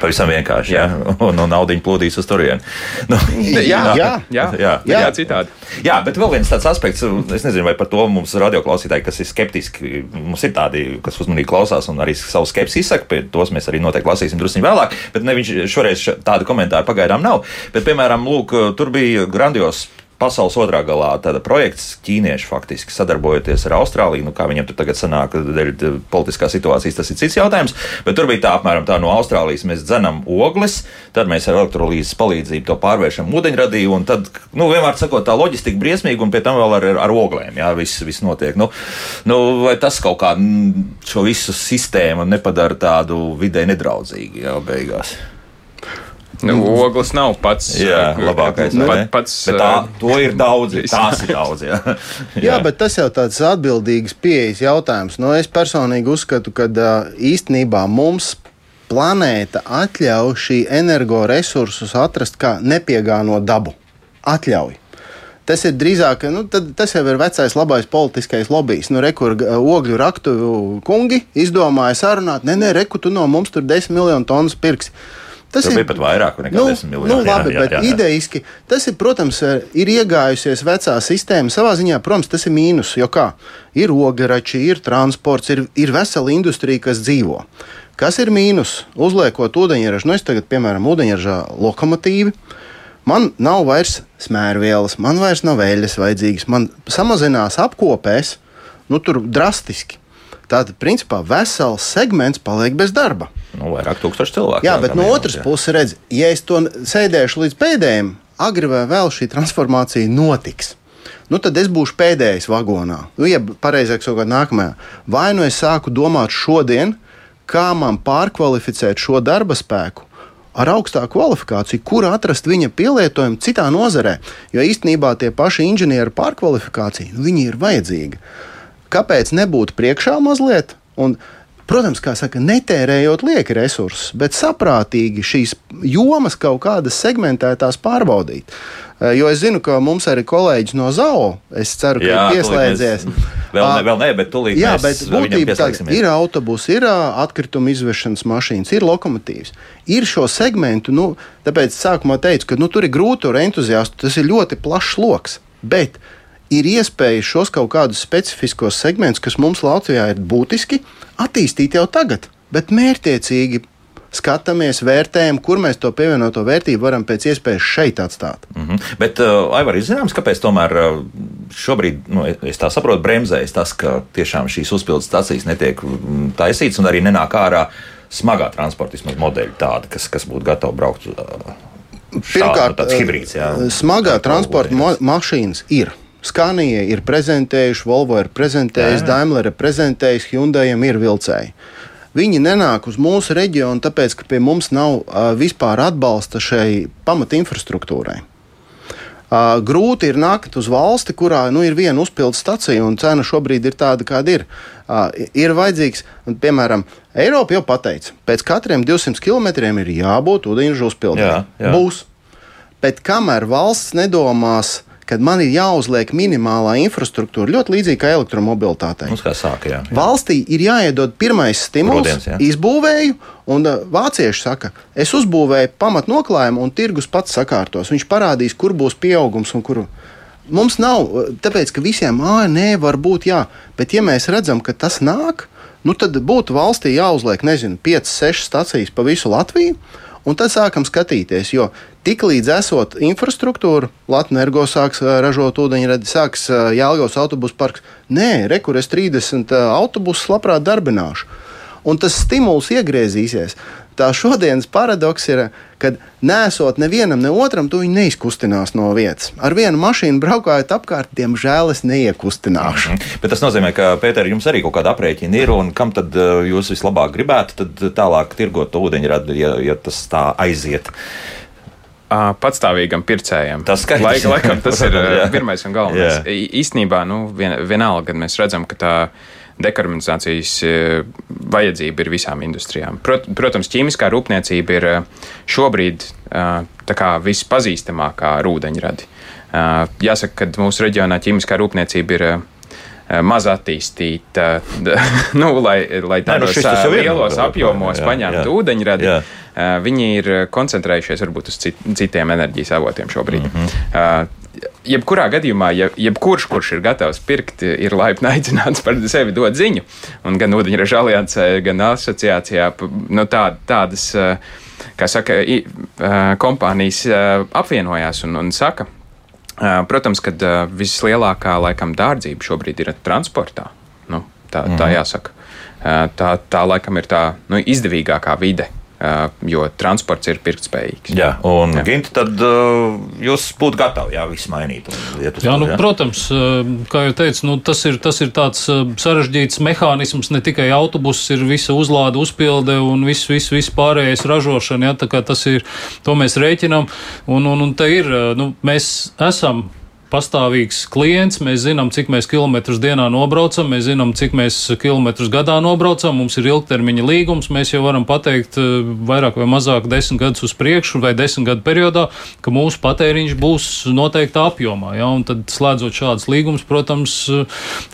Pavisam vienkārši. Jā. Jā. Un, un naudiņu plūdīs uz turieni. Nu, Jā, Jā. jā, jā, Jā. jā, jā citādi. Jā, bet vēl viens tāds aspekts, es nezinu, vai par to mums radioklausītāji, kas ir skeptiski, mums ir tādi, kas uzmanīgi klausās un arī savu skepsi izsaka, pie tos mēs arī noteikti lasīsim drusku vēlāk, bet ne viņš šoreiz tādu komentāru pagaidām nav. Bet, piemēram, lūk, tur bija grandios. Pasaules otrā galā tāda projekts, ķīnieši faktiski sadarbojoties ar Austrāliju. Nu, kā viņiem tur tagad sanāk, dēļ politiskās situācijas, tas ir cits jautājums. Bet tur bija tā, apmēram tā, no Austrālijas mēs dzenam ogles, tad mēs ar elektrolīzes palīdzību to pārvēršam ūdeņradī, un tad, nu, vienmēr sakot, tā loģistika briesmīga, un pie tam vēl ar, ar oglēm, jā, viss, viss notiek. Nu, nu, vai tas kaut kā mm, šo visu sistēmu nepadara tādu vidē nedraudzīgu, jā, beigās? Nu, ogles nav pats, Jā, eh, labākais. vai pat, pats, Bet tā, eh, to ir daudz, tās ir daudz. Jā, Jā, bet tas jau tāds atbildīgs pieejas jautājums. Nu, es personīgi uzskatu, ka īstenībā mums planēta atļauj šī energoresursus atrast kā nepiegāno dabu. Atļauj. Tas ir drīzāk, nu, tad, tas jau ir vecais labais politiskais lobbyis. Nu, rekur ogļu raktuvu kungi izdomāja sarunāt, nē, nē, reku tu no mums tur 10 miljonu tonnas pirksi. Tas Tur bija pat vairāk nekā nu, 10 miljoni. Nu, Jā, labi, jā, bet jā, jā. idejiski tas ir, protams, ir iegājusies vecā sistēma. Savā ziņā, protams, tas ir mīnus, jo kā ir ogarači, ir transports, ir, ir vesela industrija, kas dzīvo. Kas ir mīnus? Uzliekot ūdeņražu, nu es tagad, piemēram, ūdeņražā lokomotīvi. Man nav vairs smērvielas, man vairs nav vēļas vajadzīgas, man samazinās apkopēs, nu tur drastiski. Tātad, principā, vesels segments paliek bez darba. Nu, vairāk tūkstoši cilvēku. Jā, bet tā no otras jā. puses, redz, ja es to sēdēšu līdz pēdējiem, agri vai vēl šī transformācija notiks. Nu, tad es būšu pēdējais vagonā. Nu, ja pareizāk sakot, nākamajā. Vai nu es sāku domāt šodien, kā man pārkvalificēt šo darba spēku ar augstāku kvalifikāciju, kur atrast viņa pielietojumu citā nozarē. Jo īstenībā tie paši inženieri pārkvalifikācija, nu, viņi ir vajadzīgi. Kāpēc nebūt priekšā mazliet? Un, Protams, kā saka, netērējot lieki resursus, bet saprātīgi šīs jomas kaut kādas segmentētās pārbaudīt. Eh, jo es zinu, ka mums arī kolēģis no ZAO, es ceru, ka jā, ir pieslēdzies. Vēl ne, vēl ne, bet tūlīt jā, bet būtībā tā ir autobusi, ir atkrituma izvešanas mašīnas, ir lokomotīvas. Ir šo segmentu, nu, tāpēc sākumā teicu, ka nu, tur ir grūti ar entuziastu, tas ir ļoti plašs lokus. Bet ir iespēja šos kaut kādus specifiskos segmentus, kas mums Latvijā ir būtiski, attīstīt jau tagad, bet mērķiecīgi skatāmies, vērtējam, kur mēs to pievienoto vērtību varam pēc iespējas šeit atstāt. Mm -hmm. Bet, uh, Aivar, ir zināms, kāpēc tomēr uh, šobrīd, nu, es tā saprotu, bremzējas tas, ka tiešām šīs uzpildes stācijas netiek mm, taisītas un arī nenāk ārā smagā transporta modeļa tāda, kas, kas būtu gatava braukt. Uh, Pirmkārt, tāds hibrīds. Jā, uh, smagā transporta ma mašīnas ir. Skanija ir prezentējuši, Volvo ir prezentējis, Daimler ir prezentējis, Hyundai ir vilcēji. Viņi nenāk uz mūsu reģionu, tāpēc, ka pie mums nav uh, vispār atbalsta šai pamatinfrastruktūrai. Uh, grūti ir nākt uz valsti, kurā nu, ir viena uzpildu stacija un cena šobrīd ir tāda, kāda ir. Uh, ir vajadzīgs, piemēram, Eiropa jau pateica, pēc katriem 200 km ir jābūt ūdeņraža uzpildē. Jā, jā. Būs. Bet kamēr valsts nedomās kad man ir jāuzliek minimālā infrastruktūra, ļoti līdzīga kā elektromobilitātei. Mums kā sāka, jā, jā. Valstī ir jāiedod pirmais stimuls, jā. izbūvēju, un uh, vācieši saka, es uzbūvēju pamatnoklājumu, un tirgus pats sakārtos. Viņš parādīs, kur būs pieaugums un kur. Mums nav, uh, tāpēc, ka visiem, ah, nē, varbūt jā, bet ja mēs redzam, ka tas nāk, nu tad būtu valstī jāuzliek, nezinu, 5, 6 stacijas pa visu Latviju. Un tad sākam skatīties, jo tiklīdz esot infrastruktūra, Latvijas sāks ražot ūdeņradi, sāks Jālgavas autobusu parks. Nē, rekurors 30 autobusus labprāt darbināšu. Un tas stimuls iegriezīsies tā šodienas paradoks ir, ka nesot nevienam, ne otram, tu viņi neizkustinās no vietas. Ar vienu mašīnu braukājot apkārt, diemžēl es neiekustināšu. Mm -hmm. Bet tas nozīmē, ka, Pēter, jums arī kaut kāda aprēķina ir, un kam tad jūs vislabāk gribētu, tad tālāk tirgot ūdeņradu, ja, ja tas tā aiziet patstāvīgam pircējam. Tas. Laik, laikam, tas ir pirmais un galvenais. Īstenībā, nu, vien, vienalga, kad mēs redzam, ka tā dekarbonizācijas vajadzība ir visām industrijām. Prot, protams, ķīmiskā rūpniecība ir šobrīd e, vispazīstamākā rūdeņradi. Jāsaka, ka mūsu reģionā ķīmiskā rūpniecība ir maz attīstīta, nu, lai, lai tādos Nē, nu lielos apjomos jā, paņemtu jā, ūdeņradi. Jā. Viņi ir koncentrējušies varbūt uz citiem enerģijas avotiem šobrīd. Mm -hmm jebkurā gadījumā, ja, jebkurš, kurš ir gatavs pirkt, ir laipni aicināts par sevi dot ziņu. Un gan Ūdeņraža aliansē, gan asociācijā nu, tā, tādas, kā saka, kompānijas apvienojās un, un saka, protams, ka vislielākā laikam dārdzība šobrīd ir transportā. Nu, tā, tā mhm. jāsaka. Tā, tā laikam ir tā nu, izdevīgākā vide, jo transports ir pirktspējīgs. Jā, un jā. Ginti, tad uh, jūs būtu gatavi jā, visu mainīt. Jā, nu, jā? protams, kā jau teicu, nu, tas, ir, tas ir tāds sarežģīts mehānisms, ne tikai autobuss, ir visa uzlāde, uzpilde un viss, viss, viss pārējais ražošana. Jā, tas ir, to mēs rēķinām. Un, un, un te ir, nu, mēs esam pastāvīgs klients. Mēs zinām, cik mēs kilometrus dienā nobraucam, mēs zinām, cik mēs kilometrus gadā nobraucam. Mums ir ilgtermiņa līgums. Mēs jau varam pateikt eh, vairāk vai mazāk desmit gadus uz priekšu vai desmit gadu periodā, ka mūsu patēriņš būs noteiktā apjomā. Ja? Un tad slēdzot šādus līgumus, protams,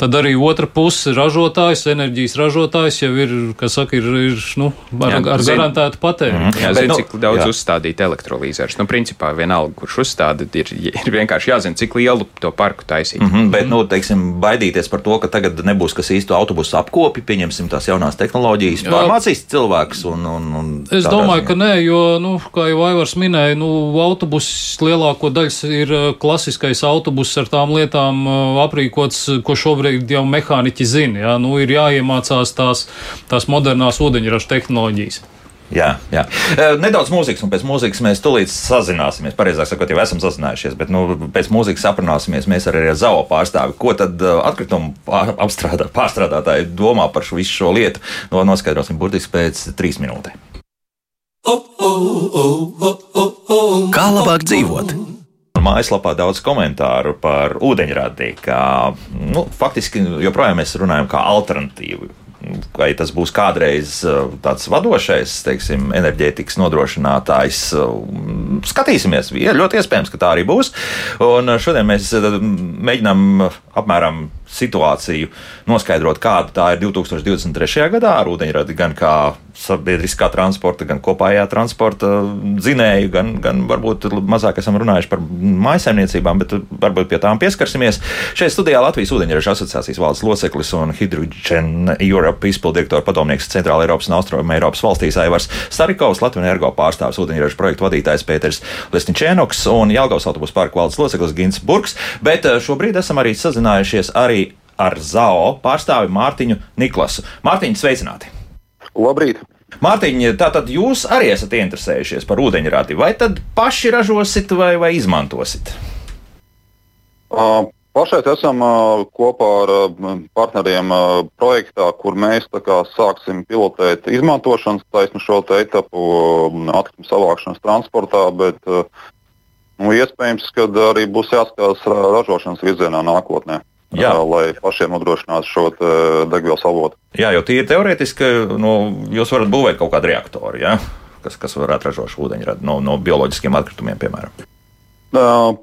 tad arī otra puse ražotājs, enerģijas ražotājs jau ir, kas saka, ir, ir nu, ar, jā, ar zin, garantētu patēriņu. Mm, jā, zin, nu, cik daudz jā. uzstādīt elektrolīzerus. Nu, principā vienalga, kurš uzstāda, ir, ir vienkārši jāzina, cik liela lielu to parku taisīt. Mm -hmm, bet, mm -hmm. nu, teiksim, baidīties par to, ka tagad nebūs kas īstu autobusu apkopi, pieņemsim tās jaunās tehnoloģijas, pārmācīs cilvēks. Un, un, un es domāju, ziņā. ka nē, jo, nu, kā jau Aivars minēja, nu, autobuss lielāko daļu ir uh, klasiskais autobuss ar tām lietām uh, aprīkots, ko šobrīd jau mehāniķi zina. Ja? Nu, ir jāiemācās tās, tās modernās ūdeņraža tehnoloģijas. Jā, jā. Nedaudz mūzikas, un pēc mūzikas mēs tulīt sazināsimies. Pareizāk sakot, jau esam sazinājušies, bet nu, pēc mūzikas aprunāsimies mēs arī ar ZAO pārstāvi. Ko tad atkritumu apstrādā, pārstrādātāji domā par šo, visu šo lietu? No, noskaidrosim burtiski pēc trīs minūtēm. Kā labāk dzīvot? Mājaslapā daudz komentāru par ūdeņradi, kā nu, faktiski joprojām mēs runājam kā alternatīvu vai tas būs kādreiz uh, tāds vadošais, teiksim, enerģētikas nodrošinātājs. Uh, skatīsimies, ir ļoti iespējams, ka tā arī būs. Un uh, šodien mēs mēģinām apmēram situāciju noskaidrot, kāda tā ir 2023. gadā ar ūdeņradi, gan kā sabiedriskā transporta, gan kopējā transporta dzinēju, gan, gan varbūt mazāk esam runājuši par maisaimniecībām, bet varbūt pie tām pieskarsimies. Šeit studijā Latvijas ūdeņraža asociācijas valdes loceklis un Hydrogen Europe izpildirektora padomnieks Centrāla Eiropas un Austrum Eiropas valstīs Aivars Starikovs, Latvijas energo pārstāvs ūdeņraža projektu vadītājs Pēters Lesničēnoks un Jelgavas autobusu parka valdes loceklis Gins Burks, bet eh, šobrīd esam arī sazinājušies arī ar ZAO pārstāvi Mārtiņu Niklasu. Mārtiņu, sveicināti! Labrīt! Mārtiņa, tātad jūs arī esat interesējušies par ūdeņradi, vai tad paši ražosit vai, vai izmantosiet? Uh, pašais esam uh, kopā ar uh, partneriem uh, projektā, kur mēs kā, sāksim pilotēt izmantošanas taisnu šo etapu atkritumu savākšanas transportā, bet nu, iespējams, ka arī būs jāskatās ražošanas virzienā nākotnē. Jā. lai pašiem nodrošinātu šo degvielas avotu. Jā, jo tīri teorētiski nu, jūs varat būvēt kaut kādu reaktoru, ja? kas, kas varētu ražot šo ūdeņradi no, no bioloģiskiem atkritumiem, piemēram. Uh,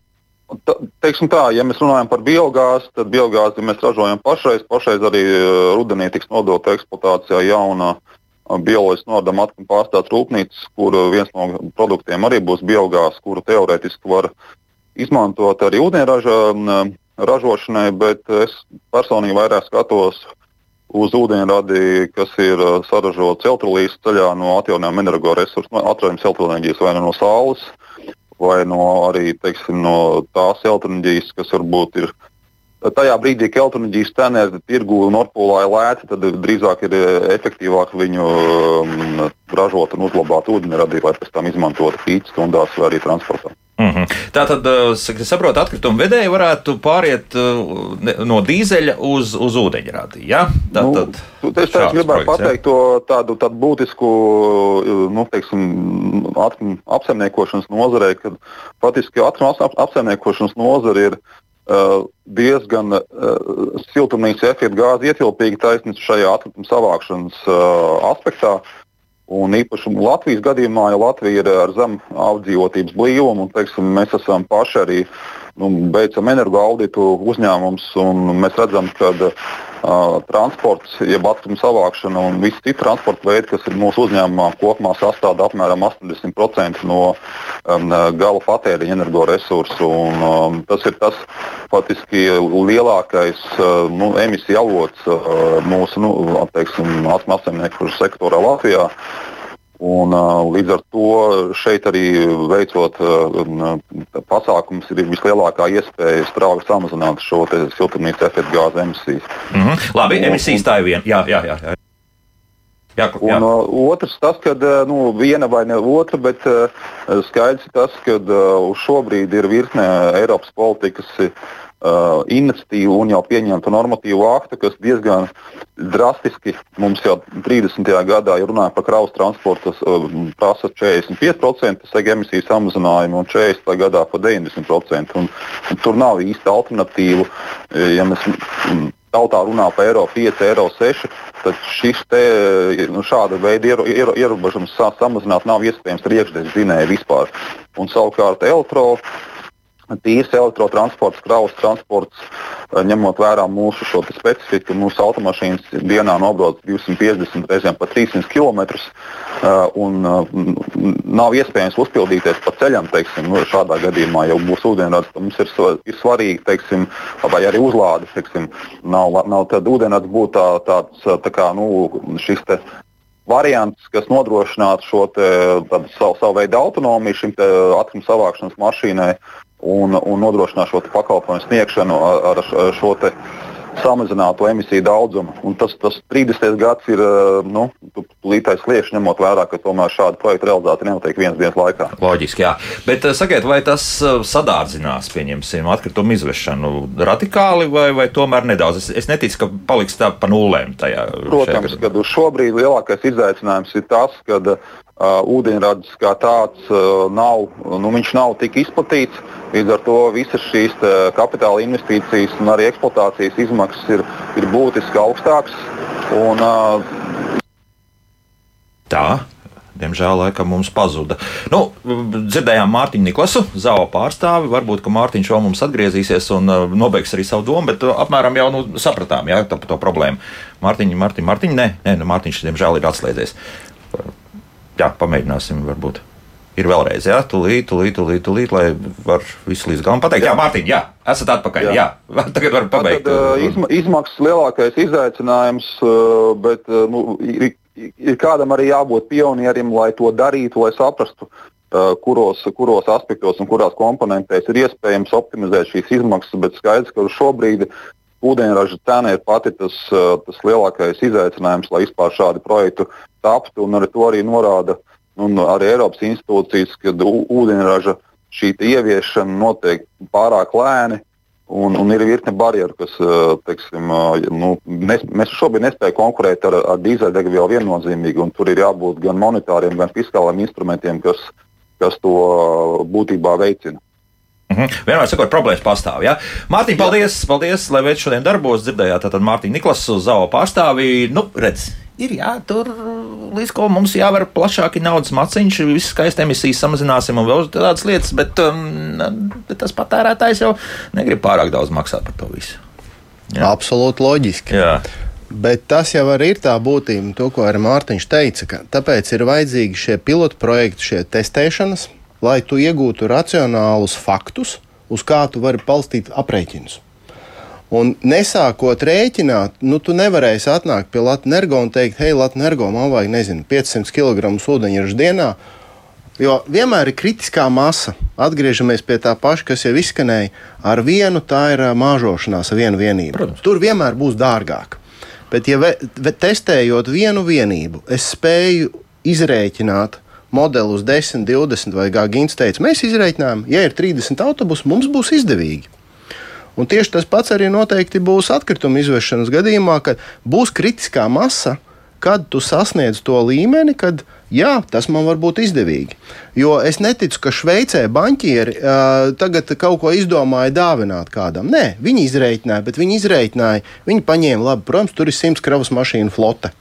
Ta, teiksim tā, ja mēs runājam par biogāzi, tad biogāzi mēs ražojam pašreiz. Pašreiz arī rudenī tiks nodota eksploatācijā jauna bioloģiski nodama atkal pārstāvs rūpnīcas, kur viens no produktiem arī būs biogāze, kuru teorētiski var izmantot arī ūdeņraža ražošanai, bet es personīgi vairāk skatos uz ūdeņradi, kas ir uh, saražots elektrolīzes ceļā no atjaunojumiem energoresursu, no atjaunojumiem elektroenerģijas vai no saules, vai no arī teiksim, no tās elektroenerģijas, kas varbūt ir tajā brīdī, kad elektroenerģijas cena ir tirgu Nordpolā ir lēta, tad drīzāk ir uh, efektīvāk viņu um, ražot un uzglabāt ūdeņradi, lai pēc tam izmantotu pīķi stundās vai arī transportā. Mm -hmm. Tā tad, es saprotu, atkrituma vedēji varētu pāriet no dīzeļa uz, uz ūdeņradi. Ja? Tā, nu, tad, es tieši gribētu projekts, pateikt ja? to tādu, tādu būtisku nu, teiksim, apsaimniekošanas nozarē, kad faktiski apsaimniekošanas nozare ir diezgan uh, siltumnīca efekta gāzi ietilpīga taisnība šajā atkrituma savākšanas uh, aspektā. Un īpaši Latvijas gadījumā, ja Latvija ir ar zemu apdzīvotības blīvumu, un teiksim, mēs esam paši arī nu, beidzam energoauditu uzņēmums, un mēs redzam, ka uh, transports, jeb atkritumu savākšana un visi citi transporta veidi, kas ir mūsu uzņēmumā, kopumā sastāv apmēram 80% no um, gala patēriņa energoresursu. Un, um, tas ir tas faktiski lielākais uh, nu, emisiju avots uh, mūsu nu, apsaimnieku sektorā Latvijā. Un, līdz ar to šeit arī veicot pasākumus, ir vislielākā iespēja strauji samazināt šo siltumnīca efekta gāzu emisijas. Mm -hmm. Labi, emisijas tā ir viena. Jā, jā, jā. jā. Jā, jā. Un, uh, otrs tas, ka nu, viena vai ne otra, bet uh, skaidrs tas, ka uh, šobrīd ir virkne Eiropas politikas uh, uh, iniciatīvu un jau pieņemtu normatīvu aktu, kas diezgan drastiski mums jau 30. gadā, ja runājam par kravas transportu, uh, prasa 45% sega emisiju samazinājumu un 40. gadā par 90%. Un, un tur nav īsti alternatīvu. Ja mēs mm, tautā runā par eiro 5, eiro 6, tad šis te, nu, šāda veida ierobežojums samazināt nav iespējams ar iekšzemes zinēju vispār. Un savukārt elektroenerģija tīrs elektrotransports, kravas transports, eh, ņemot vērā mūsu specifiku, mūsu automašīnas dienā nobrauc 250 reizēm pa 300 km. Un eh, nav iespējams uzpildīties pa ceļam, teiksim, nu, šādā gadījumā jau būs ūdeņrads. Mums ir, ir svarīgi, teiksim, vai arī uzlāde. Teiksim, nav, nav tad ūdeņrads būt tā, tāds tā kā, nu, šis te variants, kas nodrošinātu šo te, savu, savu veidu autonomiju šim atkritumu savākšanas mašīnai un, un nodrošināt šo pakalpojumu sniegšanu ar, ar šo samazinātu emisiju daudzumu. Un tas, tas 30. gads ir nu, līdzais sliekšņs, ņemot vērā, ka tomēr šāda projekta realizācija nenotiek vienas dienas laikā. Loģiski, jā. Bet sakiet, vai tas sadārdzinās, pieņemsim, atkritumu izvešanu radikāli vai, vai tomēr nedaudz? Es, es neticu, ka paliks tā pa nulēm tajā. Protams, ka šobrīd lielākais izaicinājums ir tas, ka ūdeņradis kā tāds nav, nu, nav tik izplatīts. Līdz ar to visas šīs kapitāla investīcijas un arī eksploatācijas izmaksas ir, ir būtiski augstākas. Un, Tā. Diemžēl laikam mums pazuda. Nu, dzirdējām Mārtiņu Niklasu, Zāo pārstāvi. Varbūt, ka Mārtiņš vēl mums atgriezīsies un nobeigs arī savu domu, bet apmēram jau nu, sapratām jā, to, to problēmu. Mārtiņa, Mārtiņa, Mārtiņa, nē, nē nu, Mārtiņš, diemžēl, ir atslēdzies jā, pamēģināsim varbūt. Ir vēlreiz, jā, tūlīt, tūlīt, tūlīt, tūlīt lai var visu līdz galam pateikt. Jā, jā Mārtiņ, jā, esat atpakaļ. Jā, jā. tagad var pabeigt. Tad, izma, izmaksas lielākais izaicinājums, bet nu, ir, ir kādam arī jābūt pionierim, lai to darītu, lai saprastu, kuros, kuros aspektos un kurās komponentēs ir iespējams optimizēt šīs izmaksas. Bet skaidrs, ka šobrīd ūdeņraža cena ir pati tas, tas lielākais izaicinājums, lai vispār šādu projektu taptu, ar to arī norāda un arī Eiropas institūcijas, ka ūdeņraža šī ieviešana notiek pārāk lēni. Un, un ir virkne barjeru, kas, teiksim, nu, nes, mēs šobrīd nespējam konkurēt ar, ar dīzeļdegvielu viennozīmīgi. Tur ir jābūt gan monetāriem, gan fiskāliem instrumentiem, kas, kas to būtībā veicina. Mhm. Vienmēr sakot, problēmas pastāv. Ja? Mārtiņ, paldies, Jā. paldies, lai veids šodien darbos. Dzirdējāt, tātad Mārtiņa Niklasu, Zao pārstāvī. Nu, redz, ir jātur līdz ko mums jāver plašāki naudas maciņš, visas skaistas emisijas samazināsim un vēl tādas lietas, bet, um, bet tas patērētājs jau negrib pārāk daudz maksāt par to visu. Jā. Absolūti loģiski. Jā. Bet tas jau arī ir tā būtība, to, ko arī Mārtiņš teica, ka tāpēc ir vajadzīgi šie pilotu projekti, šie testēšanas, lai tu iegūtu racionālus faktus, uz kā tu vari balstīt aprēķinus. Un nesākot rēķināt, nu, tu nevarēsi atnākt pie Latvijas un teikt, hei, Latvijas man vajag, nezinu, 500 kg ūdeņraža dienā. Jo vienmēr ir kritiskā masa. Atgriežamies pie tā paša, kas jau izskanēja. Ar vienu tā ir māžošanās, ar vienu vienību. Protams. Tur vienmēr būs dārgāk. Bet, ja ve, ve, testējot vienu vienību, es spēju izrēķināt modeli uz 10, 20 vai kā Gins teica, mēs izrēķinām, ja ir 30 autobusi, mums būs izdevīgi. Un tieši tas pats arī noteikti būs atkrituma izvešanas gadījumā, kad būs kritiskā masa, kad tu sasniedz to līmeni, kad jā, tas man var būt izdevīgi. Jo es neticu, ka Šveicē banķieri uh, tagad kaut ko izdomāja dāvināt kādam. Nē, viņi izreikināja, bet viņi izreikināja, viņi paņēma labi, protams, tur ir simts kravas mašīnu flote.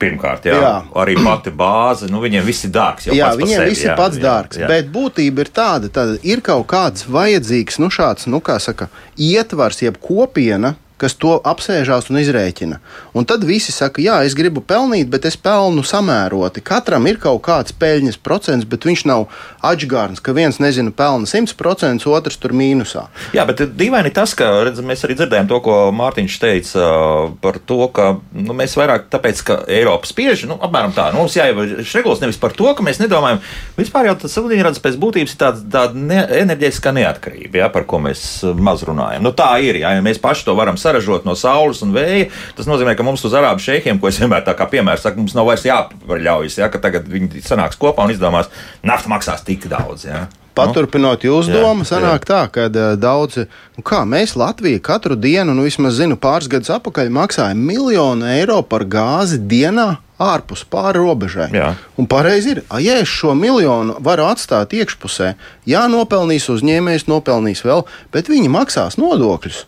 Pirmkārt, jā, jā. arī pati bāze, nu, viņiem viss ir dārgs. Jā, viņiem viss ir pats jā, dārgs. Jā. Bet būtība ir tāda, ka ir kaut kāds vajadzīgs, nu, šāds, nu, kā saka, ietvars, jeb kopiena, kas to apsēžās un izrēķina. Un tad visi saka, jā, es gribu pelnīt, bet es pelnu samēroti. Katram ir kaut kāds peļņas procents, bet viņš nav atgārns, ka viens nezina, pelna 100%, otrs tur mīnusā. Jā, bet dīvaini tas, ka redz, mēs arī dzirdējām to, ko Mārtiņš teica uh, par to, ka nu, mēs vairāk tāpēc, ka Eiropa spiež, nu, apmēram tā, nu, mums jāievēr regulas nevis par to, ka mēs nedomājam, vispār jau tas ūdeņrads pēc būtības ir tāds, tāda ne, enerģētiskā neatkarība, jā, par ko mēs uh, maz runājam. Nu, tā ir, jā, ja mēs paši to varam saprast saražot no saules un vēja. Tas nozīmē, ka mums uz arābu šeikiem, ko es vienmēr tā kā piemērs saku, mums nav vairs jāpaļaujas, ja, ka tagad viņi sanāks kopā un izdomās, nafta maksās tik daudz. Ja. Paturpinot jūsu domu, sanāk jā. tā, ka uh, daudzi, nu kā mēs Latviju katru dienu, nu vismaz zinu, pāris gadus atpakaļ maksājam miljonu eiro par gāzi dienā ārpus pāri robežai. Jā. Un pareizi ir, ja es šo miljonu varu atstāt iekšpusē, jā, nopelnīs uzņēmējs, nopelnīs vēl, bet viņi maksās nodokļus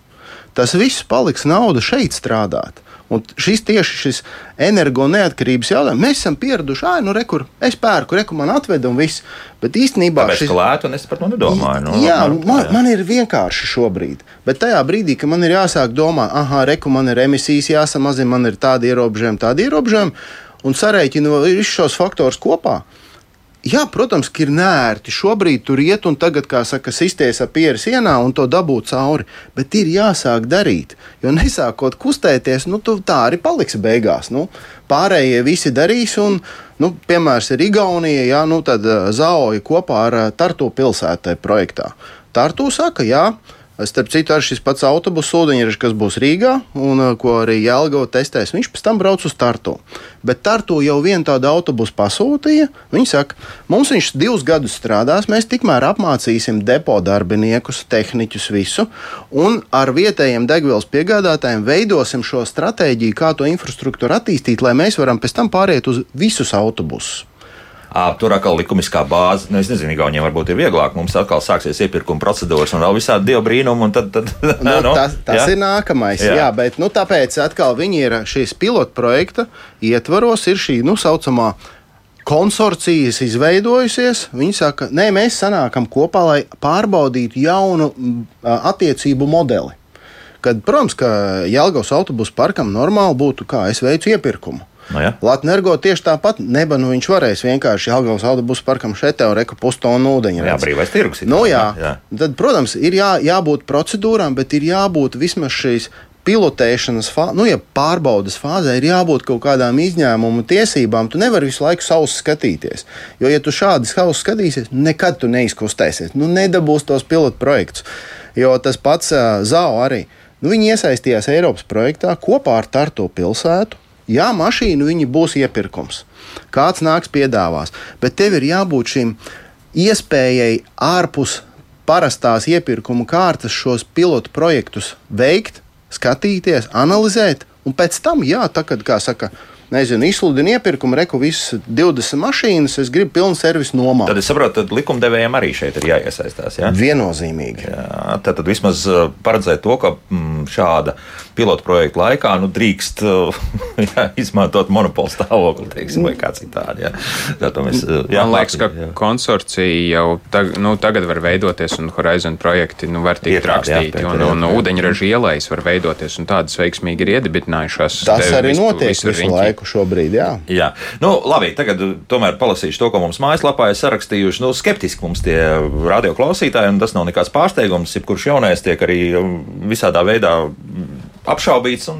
tas viss paliks nauda šeit strādāt. Un šis tieši šis energo neatkarības jautājums, mēs esam pieraduši, ah, nu, rekur, es pērku, rekur man atveda un viss. Bet īstenībā tas ir lēti, un es par to nedomāju. Nu, jā, man, man, man ir vienkārši šobrīd. Bet tajā brīdī, kad man ir jāsāk domāt, ah, rekur, man ir emisijas jāsamazina, man ir tādi ierobežojumi, tādi ierobežojumi, un sarēķinu visus šos faktorus kopā Jā, protams, ka ir nērti. Šobrīd tur iet un tagad, kā saka, sisties ar pieru sienā un to dabūt cauri. Bet ir jāsāk darīt. Jo nesākot kustēties, nu, tu tā arī paliksi beigās. Nu, pārējie visi darīs, un, nu, piemērs ir Igaunija, jā, nu, tad Zaoja kopā ar Tartu pilsētai projektā. Tartu saka, jā Starp citu, arī šis pats autobusu ūdeņražs, kas būs Rīgā un uh, ko arī Jālgava testēs, viņš pēc tam brauc uz Tartu. Bet Tartu jau vienu tādu autobusu pasūtīja. Viņi saka, mums viņš divus gadus strādās, mēs tikmēr apmācīsim depo darbiniekus, tehniķus, visu, un ar vietējiem degvielas piegādātājiem veidosim šo stratēģiju, kā to infrastruktūru attīstīt, lai mēs varam pēc tam pāriet uz visus autobusus. Tur atkal likumiskā bāze, nu, es nezinu, Igauniem varbūt ir vieglāk. Mums atkal sāksies iepirkuma procedūras un vēl visādi dievu brīnumi. Tad, tad, nu, nu, tas tas jā? ir nākamais. Jā, jā bet nu, tāpēc atkal viņi ir šīs pilotu projekta ietvaros, ir šī nu, saucamā konsorcijas izveidojusies. Viņi saka, nē, mēs sanākam kopā, lai pārbaudītu jaunu attiecību modeli. Kad, protams, ka Jālgavas autobusu parkam normāli būtu, kā es veicu iepirkumu. No nu ja. Latvijas tieši tāpat neba, nu viņš varēs vienkārši Jālgavas autobusu parkam šeit jau reka pustonu ūdeņu. Jā, brīvais tirgus. Nu, jā. jā. Tad, protams, ir jā, jābūt procedūrām, bet ir jābūt vismaz šīs pilotēšanas, fā, nu, ja pārbaudas fāzē ir jābūt kaut kādām izņēmumu tiesībām. Tu nevari visu laiku savus skatīties. Jo, ja tu šādi savus skatīsies, nekad tu neizkustēsies. Nu, nedabūs tos pilotu projektus. Jo tas pats uh, Zao arī. Nu, viņi iesaistījās Eiropas projektā kopā ar Tartu pilsētu. Jā, mašīnu viņi būs iepirkums. Kāds nāks piedāvās. Bet tev ir jābūt šim iespējai ārpus parastās iepirkuma kārtas šos pilotu projektus veikt, skatīties, analizēt, un pēc tam, jā, tā kā, kā saka, nezinu, izsludinu iepirkumu, reku visas 20 mašīnas, es gribu pilnu servisu nomā. Tad es saprotu, ka likumdevējiem arī šeit ir jāiesaistās. Ja? Viennozīmīgi. Jā, tad, tad vismaz uh, paredzēt to, ka mm, šāda pilotu projekta laikā nu, drīkst uh, jā, izmantot monopolu stāvokli, teiksim, vai kā citādi. Jā. Tad mēs, uh, jā, Man liekas, ka jā. konsorcija jau tag, nu, tagad var veidoties, un Horizon projekti nu, var tikt rakstīti, un, un, un ūdeņraža ielais var veidoties, un tādas veiksmīgi ir iedibinājušās. Tas arī notiek visu, visu laiku laiku šobrīd. Jā, jā. Nu, labi, tagad uh, tomēr palasīšu to, ko mums mājaslapā ir sarakstījuši. Nu, skeptiski mums tie radioklausītāji, un tas nav nekāds pārsteigums. Jebkurš jaunais tiek arī um, visādā veidā apšaubīts.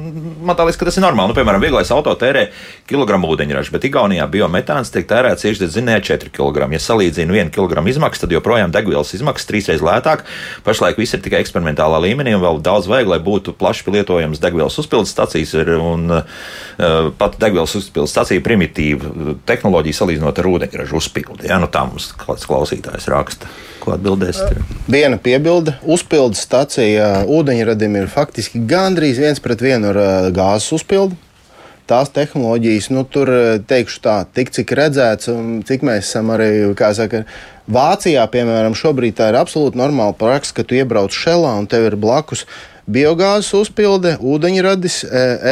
Man liekas, ka tas ir normāli. Nu, piemēram, vieglais auto tērē kilogramu ūdeņraža, bet Igaunijā biometāns tiek tērēts iekšzemes 4 kg. Ja salīdzinu 1 kg izmaksu, tad joprojām degvielas izmaksas trīsreiz lētāk. Pašlaik viss ir tikai eksperimentālā līmenī, un vēl daudz vajag, lai būtu plaši lietojams degvielas uzpildes stacijas. Ir, un, uh, pat degvielas uzpildes stacija primitīva tehnoloģija salīdzinot ar ūdeņraža uzpildi. Ja? Nu, tā mums kāds klausītājs raksta. Ko atbildēsiet? Viena piebilde. Uzpildes stacija ūdeņradim ir faktiski gandrīz viens pret vienu ar gāzes uzpildi. Tās tehnoloģijas, nu, tur teikšu tā, tik cik redzēts, un cik mēs esam arī, kā saka, Vācijā, piemēram, šobrīd tā ir absolūti normāla praksa, ka tu iebrauc šelā un tev ir blakus biogāzes uzpilde, ūdeņradis,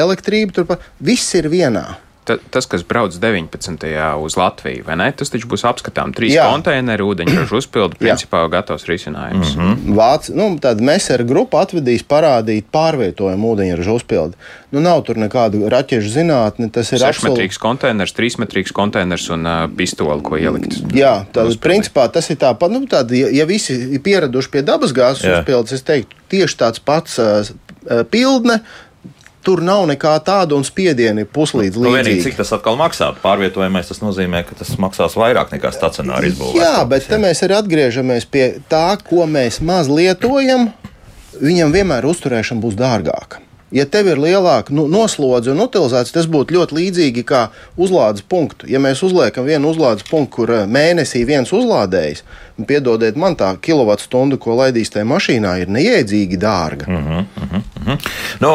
elektrība, turpat viss ir vienā ta, tas, kas brauc 19. uz Latviju, vai ne? Tas taču būs apskatām trīs Jā. konteineru, ūdeņraža uzpildu, principā gatavs risinājums. Mm -hmm. Vāc, nu, tad Mesera grupa atvedīs parādīt pārvietojumu ūdeņraža uzpildi. Nu, nav tur nekādu raķešu zinātni. Tas ir sešmetrīgs absol... konteiners, trīsmetrīgs konteiners un uh, pistoli, ko ielikt. Jā, tad principā tas ir tāpat, nu, tād, ja, ja visi ir pieraduši pie dabasgāzes uzpildes, es teiktu, tieši tāds pats uh, pildne Tur nav nekā tāda, un spiedieni puslīdz līdzīgi. Nu, vienīgi, cik tas atkal maksā? Pārvietojamais tas nozīmē, ka tas maksās vairāk nekā stacionāri izbūvēts. Jā, bet te mēs arī atgriežamies pie tā, ko mēs maz lietojam. Viņam vienmēr uzturēšana būs dārgāka. Ja tev ir lielāka nu, noslodze un utilizācija, tas būtu ļoti līdzīgi kā uzlādes punktu. Ja mēs uzliekam vienu uzlādes punktu, kur eh, mēnesī viens uzlādējs, piedodiet man tā kilovatstundu, ko laidīs tajā mašīnā, ir neiedzīgi dārga. Uh -huh, uh -huh, uh -huh. Nu,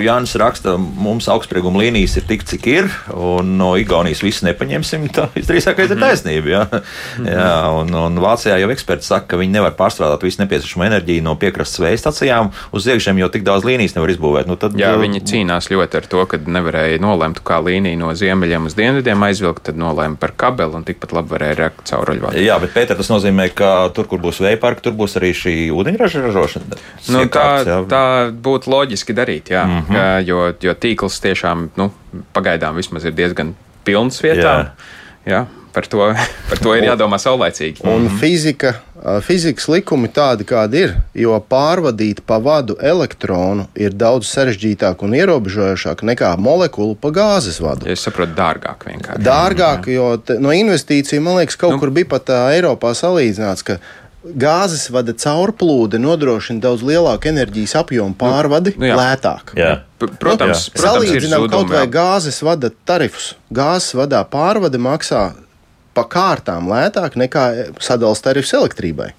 Jānis raksta, mums augstsprieguma līnijas ir tik, cik ir, un no Igaunijas visu nepaņemsim. Tā visdrīzākais ir mhm. taisnība. Jā. Jā, un, un Vācijā jau eksperti saka, ka viņi nevar pārstrādāt visu nepieciešamo enerģiju no piekrastes vēja stacijām uz iekšiem, jo tik daudz līnijas nevar izbūvēt. Nu, tad, Jā, uh, viņi cīnās ļoti ar to, ka nevarēja nolemt, kā līnija no ziemeļiem uz dienvidiem aizvilkt, tad nolēma par kabeli un tikpat labi varēja rakt cauruļvadu. Jā, bet Pēter, tas nozīmē, nozīmē, ka tur, kur būs vēja parka, tur būs arī šī ūdeņraža ražošana. Nu, tā, jā. tā būtu loģiski darīt, jā, mm -hmm. jo, jo tīkls tiešām nu, pagaidām vismaz ir diezgan pilns vietā. Jā. Jā, par to, par to ir jādomā saulēcīgi. Un -hmm. fizika, fizikas likumi tādi, kādi ir, jo pārvadīt pa vadu elektronu ir daudz sarežģītāk un ierobežojošāk nekā molekulu pa gāzes vadu. Es saprotu, dārgāk vienkārši. Dārgāk, jo te, no investīciju, man liekas, kaut nu. kur bija pat Eiropā salīdzināts, ka gāzes vada caurplūde nodrošina daudz lielāku enerģijas apjomu pārvadi nu, nu, lētāk. Jā. Protams, nu, protams salīdzinām kaut vai gāzes vada tarifus. Gāzes vadā pārvade maksā pa kārtām lētāk nekā sadalījuma tarifs elektrībai.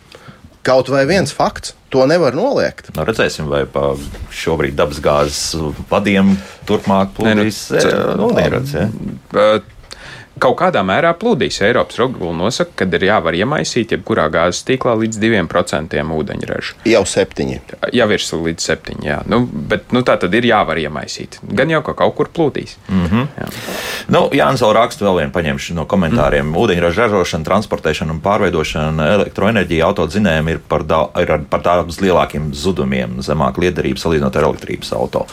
Kaut vai viens fakts, to nevar noliegt. Nu, redzēsim, vai pa šobrīd dabasgāzes vadiem turpmāk plūdīs. Nē, nu, nu, neredz, ja? Kaut kādā mērā plūdīs. Eiropas regula nosaka, ka ir jāvar iemaisīt jebkurā gāzes tīklā līdz 2% ūdeņraža. Jau 7. Jau ir līdz 7. Jā. Nu, bet nu, tā tad ir jāvar iemaisīt. Gan jau ka kaut kur plūdīs. Mm -hmm. Jā. Nu, Jānis vēl raksta vēl vienu paņemšu no komentāriem. Mm. Ūdeņraža ražošana, transportēšana un pārveidošana elektroenerģija autodzinējiem ir par, da, ir par daudz lielākiem zudumiem, zemāk liederību salīdzinot ar elektrības auto.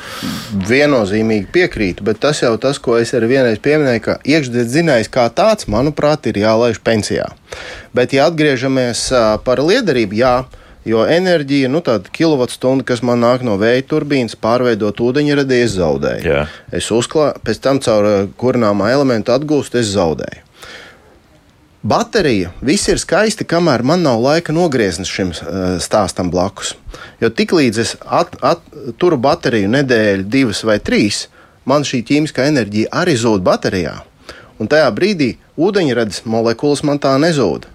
Viennozīmīgi piekrītu, bet tas jau tas, ko es arī vienreiz pieminēju, ka iekšdedz dzinējs kā tāds, manuprāt, ir jālaiž pensijā. Bet, ja atgriežamies par liederību, jā. Jo enerģija, nu, tāda kilovatstunda, kas man nāk no vēja turbīnas, pārveidot ūdeņradi, es zaudēju. Jā. Es uzklāju, pēc tam caur kurināmā elementu atgūstu, es zaudēju. Baterija, viss ir skaisti, kamēr man nav laika nogrieznis šim stāstam blakus. Jo tiklīdz es at, at, turu bateriju nedēļu, divas vai trīs, man šī ķīmiskā enerģija arī zūd baterijā un tajā brīdī ūdeņradas molekulas man tā nezūd.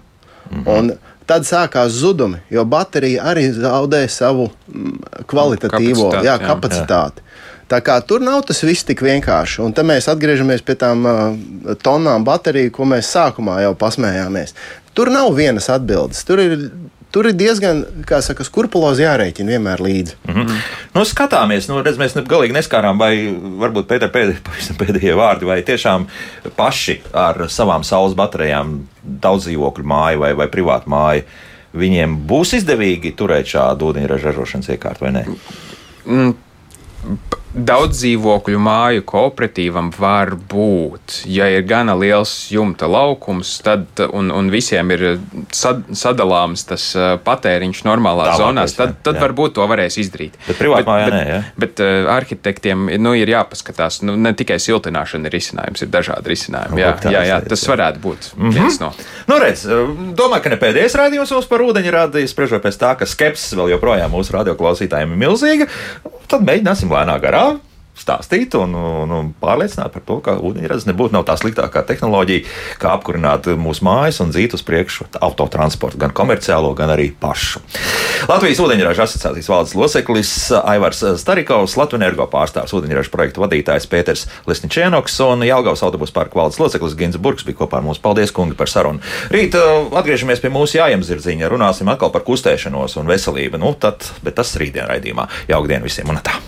Mm -hmm. Tad sākās zudumi, jo baterija arī zaudē savu mm, kvalitatīvo kapacitāti. Jā, kapacitāti. Jā. Tā kā tur nav tas viss tik vienkārši. Un tad mēs atgriežamies pie tām uh, tonnām bateriju, ko mēs sākumā jau pasmējāmies. Tur nav vienas atbildes. Tur ir tur ir diezgan, kā saka, skrupulozi jārēķina vienmēr līdzi. Mm -hmm. nu, skatāmies, nu, redz, mēs galīgi neskārām, vai varbūt Pēter pēdējie, pēdējie vārdi, vai tiešām paši ar savām saules baterijām daudz dzīvokļu māju vai, vai privātu māju. Viņiem būs izdevīgi turēt šādu ūdeņraža ražošanas iekārtu vai nē? Mm Daudz dzīvokļu māju kooperatīvam var būt. Ja ir gana liels jumta laukums, tad un, un visiem ir sad, sadalāms tas patēriņš normālās Tā zonās, tad, tad jā. varbūt to varēs izdarīt. Bet privātā mājā bet, nē, ja? bet, bet arhitektiem nu, ir jāpaskatās, nu, ne tikai siltināšana ir risinājums, ir dažādi risinājumi. Nu, jā, jā, jā, tas varētu būt mm -hmm. viens no. Nu, redz, domāju, ka ne pēdējais rādījums mums par ūdeņu rādījis, spriežot pēc tā, ka skepsis vēl joprojām mūsu radioklausītājiem ir milzīga. Tad mēģināsim lēnāk garā stāstīt un, un, un pārliecināt par to, ka ūdeņrads nebūtu tā sliktākā tehnoloģija, kā apkurināt mūsu mājas un dzīt uz priekšu autotransportu, gan komerciālo, gan arī pašu. Latvijas ūdeņraža asociācijas valdes loceklis Aivars Starikovs, Latvijas energo pārstāvs ūdeņraža projektu vadītājs Pēters Lisničēnoks un Jelgavas autobusu parka valdes loceklis Gins Burks bija kopā ar mums. Paldies, kungi, par sarunu. Rīt uh, atgriežamies pie mūsu jājamzirdziņa, runāsim atkal par kustēšanos un veselību. Nu, tad, bet tas rītdien raidījumā. Jauka diena visiem un tā!